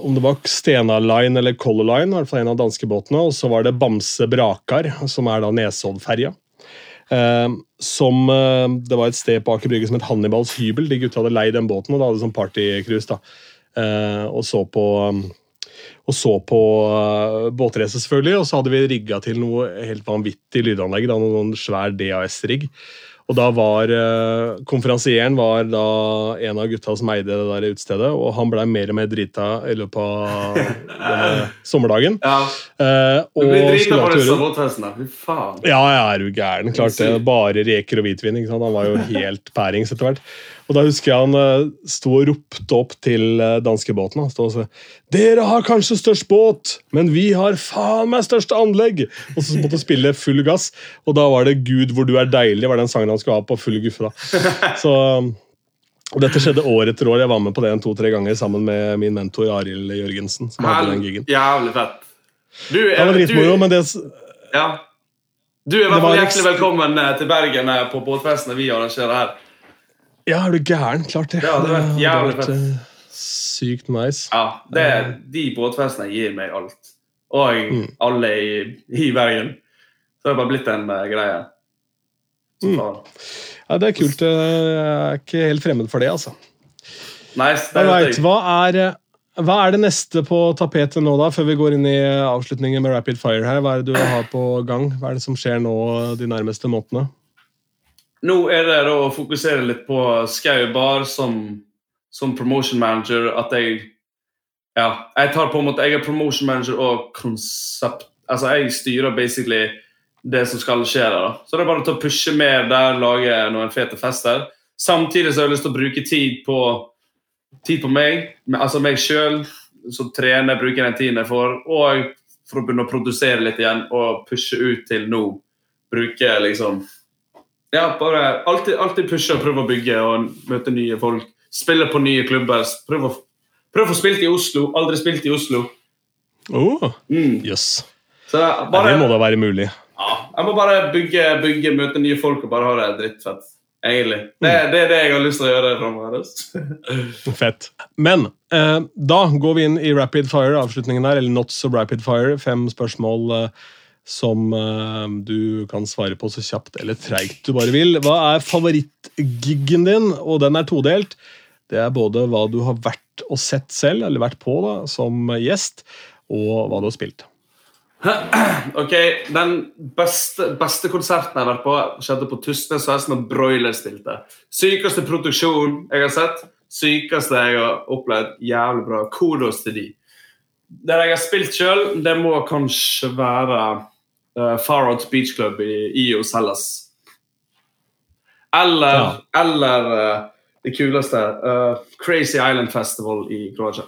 om det var Stena Line eller Color Line, i hvert fall en av danskebåtene, og så var det Bamse Brakar, som er da Nesoddferja. Eh, som eh, Det var et sted på Aker Brygge som het Hannibals hybel. De gutta hadde leid den båten og da hadde sånn partycruise. da. Og så på og så på uh, båtrace, selvfølgelig. Og så hadde vi rigga til noe helt vanvittig lydanlegg. da, Noen svær DAS-rigg. Og da var eh, Konferansieren var da en av gutta som eide det der utestedet, og han blei mer og mer drita i løpet av denne sommerdagen. Ja, Eh, Du og blir drita skulle på alltid disse gjøre- Fy faen. ja, jeg er jo gæren. Klart det. Bare reker og hvitvin. ikke sant? Han var jo helt pærings etter hvert. Og da husker jeg han eh, sto og ropte opp til uh, danskebåten. Han og sa Dere har kanskje størst båt, men vi har faen meg største anlegg! Og så måtte han spille full gass, og da var det Gud hvor du er deilig, var den sangen han skulle ha på full guffe. da. Så og Dette skjedde år etter år. Jeg var med på det en to-tre ganger sammen med min mentor Arild Jørgensen. som hadde den gigen. Jævlig fett. Du, Det var dritmoro, men det Ja. Du er i hvert fall hjertelig velkommen eh, til Bergen eh, på båtfestene vi arrangerer her. Ja, er du gæren? Klart det. Det hadde vært jævlig fett. eh, Sykt nice. Ja, det, De båtfestene gir meg alt. Og Mm. alle i, i Bergen. Så det har bare blitt en uh, greie. Mm. Ja, det er kult. Jeg er ikke helt fremmed for det, altså. Nice. Det Alright, hva, er, hva er det neste på tapetet nå, da, før vi går inn i avslutningen med Rapid Fire her? Hva er det du har på gang? Hva er det som skjer nå de nærmeste månedene? Nå er det å fokusere litt på Skau Bar som, som promotion manager. At jeg Ja, jeg tar på en måte Jeg er promotion manager og konsept... Altså, jeg styrer basically det som skal skje der. Så det er bare å pushe mer der, lage noen fete fester. Samtidig så har jeg lyst til å bruke tid på tid på meg, altså meg sjøl, som trener, bruker den tiden jeg får, og for å begynne å produsere litt igjen og pushe ut til nå. Bruke liksom Ja, bare alltid, alltid pushe og prøve å bygge og møte nye folk. Spille på nye klubber. Prøve å, prøv å spilt i Oslo. Aldri spilt i Oslo. Oh, Mm. yes. Det må da være mulig. ja, jeg må bare bygge, bygge, møte nye folk og bare ha det drittfett. Egentlig. Det, det er det jeg har lyst til å gjøre framover. Fett. Men eh, da går vi inn i rapid fire, avslutningen der, eller not so rapid fire. Fem spørsmål eh, som uh, du kan svare på så kjapt eller treigt du bare vil. Hva er favorittgiggen din? Og den er todelt. Det er både hva du har vært og sett selv, eller vært på da, som gjest, og hva du har spilt. Ok, Den beste, beste konserten jeg har vært på, skjedde på Tustnes Fest når Broiler stilte. Sykeste produksjon jeg har sett. Sykeste jeg har opplevd. Jævlig bra. Kodos til de. Det jeg har spilt sjøl, det må kanskje være uh, Far Out Beach Club i IOS Hellas. Eller, Ja. eller uh, det kuleste uh, Crazy Island Festival i Kroatia.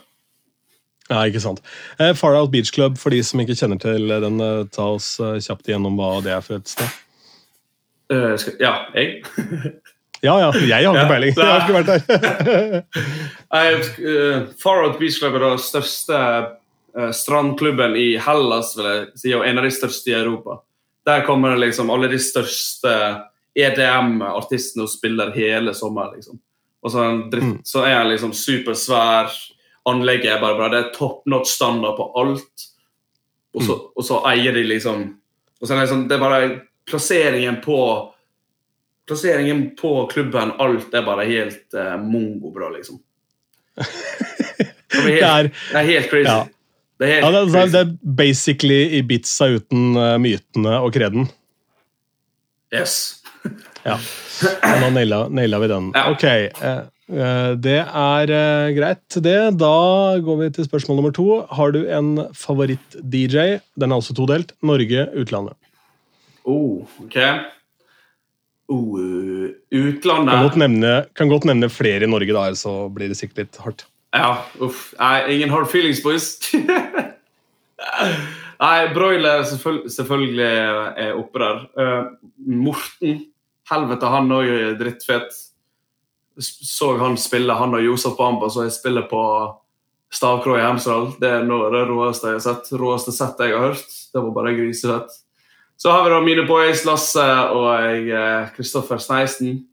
Ja, ikke sant. Uh, Far Out Beach Club, for de som ikke kjenner til den, eh, ta oss eh, kjapt igjennom hva det er for et sted. Eh, skal, ja, jeg? Ja, ja, jeg har ikke peiling. Jeg har ikke vært der. Eh, Far Out Beach Club er det største eh, strandklubben i Hellas, vil jeg si, og en av de største i Europa. Der kommer liksom alle de største EDM-artistene og spiller hele sommeren. liksom. Og så dritt, Mm. så er han liksom supersvær. Anlegget er bare bra. Det er top notch standard på alt. Og så, og så eier de liksom og så er det, liksom, det er bare plasseringen på Plasseringen på klubben, alt er bare helt uh, mongo-bra, liksom. Det er helt, det er helt crazy. Ja. Det er ja, det, er- det er basically Ibiza uten uh, mytene og kreden. Yes. Ja. Nå naila, vi den. Ja. Ok, eh, det er uh, greit, det. Da går vi til spørsmål nummer to. Har du en favoritt-DJ? Den er også todelt. Norge, utlandet. Oh, OK. Oh, utlandet Kan godt, nevne, kan godt nevne flere i Norge, da, så blir det sikkert litt hardt. Ja, uff. Nei, ingen hard feelings, boys. Nei, Broiler selvføl selvfølgelig er oppe der. Uh, Morten, helvete, han òg er drittfet. Så han spille, han og Josef Bamba, så jeg spiller på Stavkrå i Hemsedal. Det er noe av det råeste jeg har sett. Råeste sett jeg har hørt. Det var bare grisefett. Så har vi da mine boys Lasse og Kristoffer Sneisen.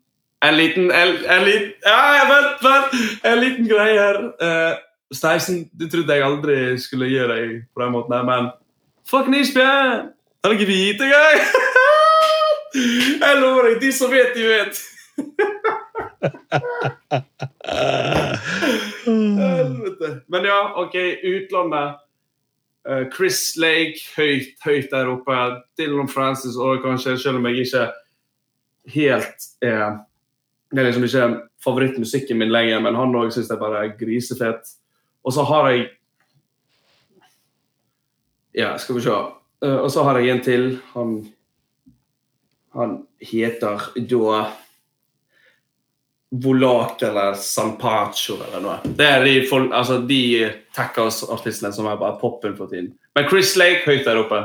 En liten en, en liten, ja, vent, vent! En liten greie her. Uh, Steisen, du trodde jeg aldri skulle gi deg på den måten, her, men fuck Nisbjørn! Har du ikke vite engang? jeg lover deg, de som vet, de vet. Men ja, OK, utlandet. Uh, Chris Lake, høyt, høyt der oppe. Dylan Francis og kanskje, selv om jeg ikke helt er Det er liksom ikke favorittmusikken min lenger, men han òg syns jeg bare er grisefet. Og så har jeg Ja, skal vi se. Eh, og så har jeg en til. Han Han heter da Volak eller Sampacho eller noe. Det er de, altså de Tackhouse-artistene som er bare poppen for tiden. Men Chris Lake høyt der oppe.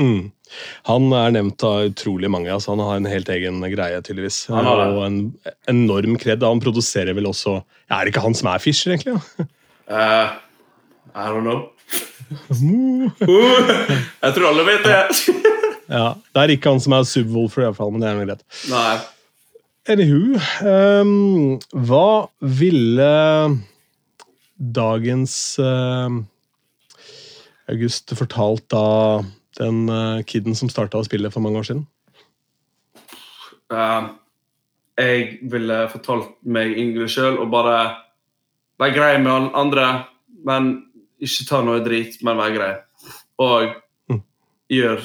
Mm. Han er nevnt av utrolig mange. altså Han har en helt egen greie, tydeligvis. Han har det. Og en enorm kred. Han produserer vel også Er det ikke han som er Fischer, egentlig? Eh, I don't know. Uh, jeg tror alle vet det. ja, Det er ikke han som er Subwoolfer, iallfall, men det er noe greit. Nei. Anywho, um, hva ville dagens uh, August fortalt da den uh, kiden som starta å spille for mange år siden? Uh, jeg ville fortalt meg yngre sjøl og bare være grei med alle andre, men ikke ta noe drit, men være grei. Og Mm. gjør,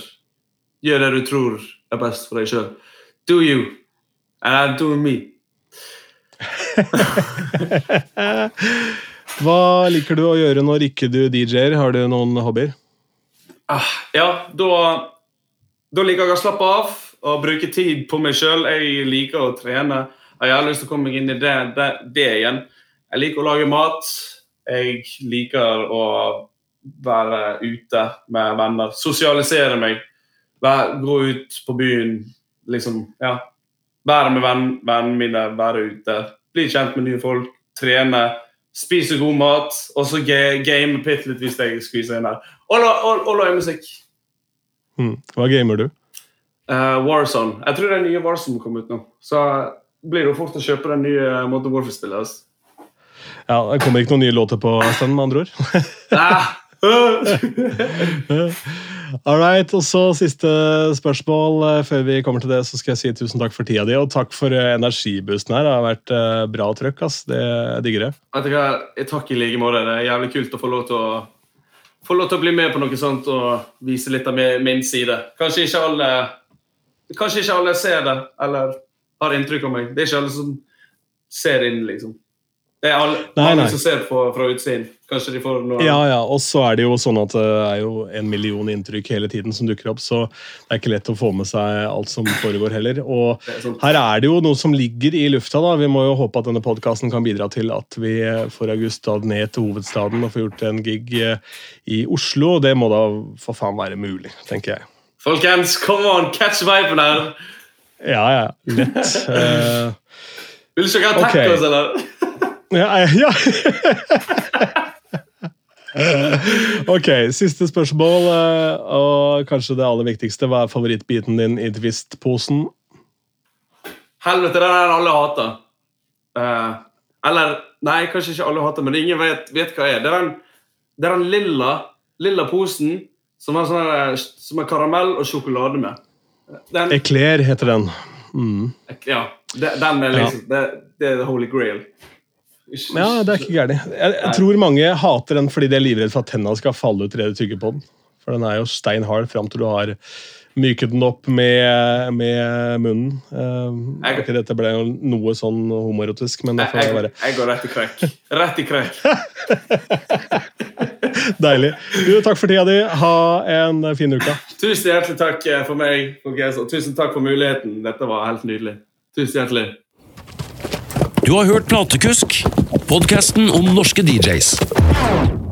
gjør det du tror er best for deg sjøl. Do you, and I'm doing me. Hva liker du å gjøre når ikke du DJ-er? Har du noen hobbyer? Ah, ja, da, da liker jeg å slappe av og bruke tid på meg sjøl. Jeg liker å trene. Jeg har lyst til å komme meg inn i det, det, det igjen. Jeg liker å lage mat. Jeg liker å være ute med venner. Sosialisere meg. Vær, gå ut på byen. Liksom, ja. Være med venn, vennene mine, være ute. Bli kjent med nye folk. Trene. Spise god mat. Og så game bitte litt hvis jeg skviser inn her. Og, og, og lage musikk. Mm. Hva gamer du? Uh, Warzone. Jeg tror det nye Warzone kom ut nå. Så blir det jo fort å kjøpe den nye Modern Warfare-spillet. Altså. Ja, Det kommer ikke noen nye låter på stedet med andre ord. Ah! All right, og så Siste spørsmål eh, før vi kommer til det. så skal jeg si Tusen takk for tida di, og takk for eh, energiboosten her. Det har vært eh, bra trøkk. ass. Det digger? Jeg Takk i like måte. Det er jævlig kult å få lov til å få lov til å bli med på noe sånt og vise litt av min side. Kanskje ikke alle Kanskje ikke alle ser det eller har inntrykk av meg. Det er ikke alle som ser inn, liksom. Det er alle, Nei, nei. som ser på fra utsiden. Kanskje de får noe Ja, ja, Og så er det jo sånn at det er jo en million inntrykk hele tiden som dukker opp, så det er ikke lett å få med seg alt som foregår heller. Og er sånn- her er det jo noe som ligger i lufta. da. Vi må jo håpe at denne podkasten kan bidra til at vi får August ned til hovedstaden og får gjort en gig eh, i Oslo. Det må da for faen være mulig, tenker jeg. Folkens, come on, catch vipen her! Ja, ja. Lett. uh, Vil du ikke ha tacos, okay. eller? Ja, ja. ok, siste spørsmål, eh, og kanskje det aller viktigste. Hva er favorittbiten din i Twist-posen? Helvete, den er alle hater. Uh, eller Nei, kanskje ikke alle hater, men ingen vet, vet hva det er. Det er den, det er den lilla, lilla posen som er, sånn, som er karamell og sjokolade med. Den, Eclair heter den. Mm. ja, den er liksom det, det er the holy grail. Ja, det er ikke gærent. Jeg, jeg tror mange hater den fordi de er livredd for at tenna skal falle ut idet du tygger på den. For den er jo stein hard fram til du har myket den opp med, med munnen. Uh, Jeg- ikke dette ble jo noe sånn homoerotisk, men det Jeg, får jeg, være jeg går rett i krekk. Rett i krekk. deilig. Du, takk for tida di. Ha en fin uke. Tusen hjertelig takk eh, for meg, og tusen takk for muligheten. Dette var helt nydelig. Tusen hjertelig. Du har hørt Platekusk, podkasten om norske DJs.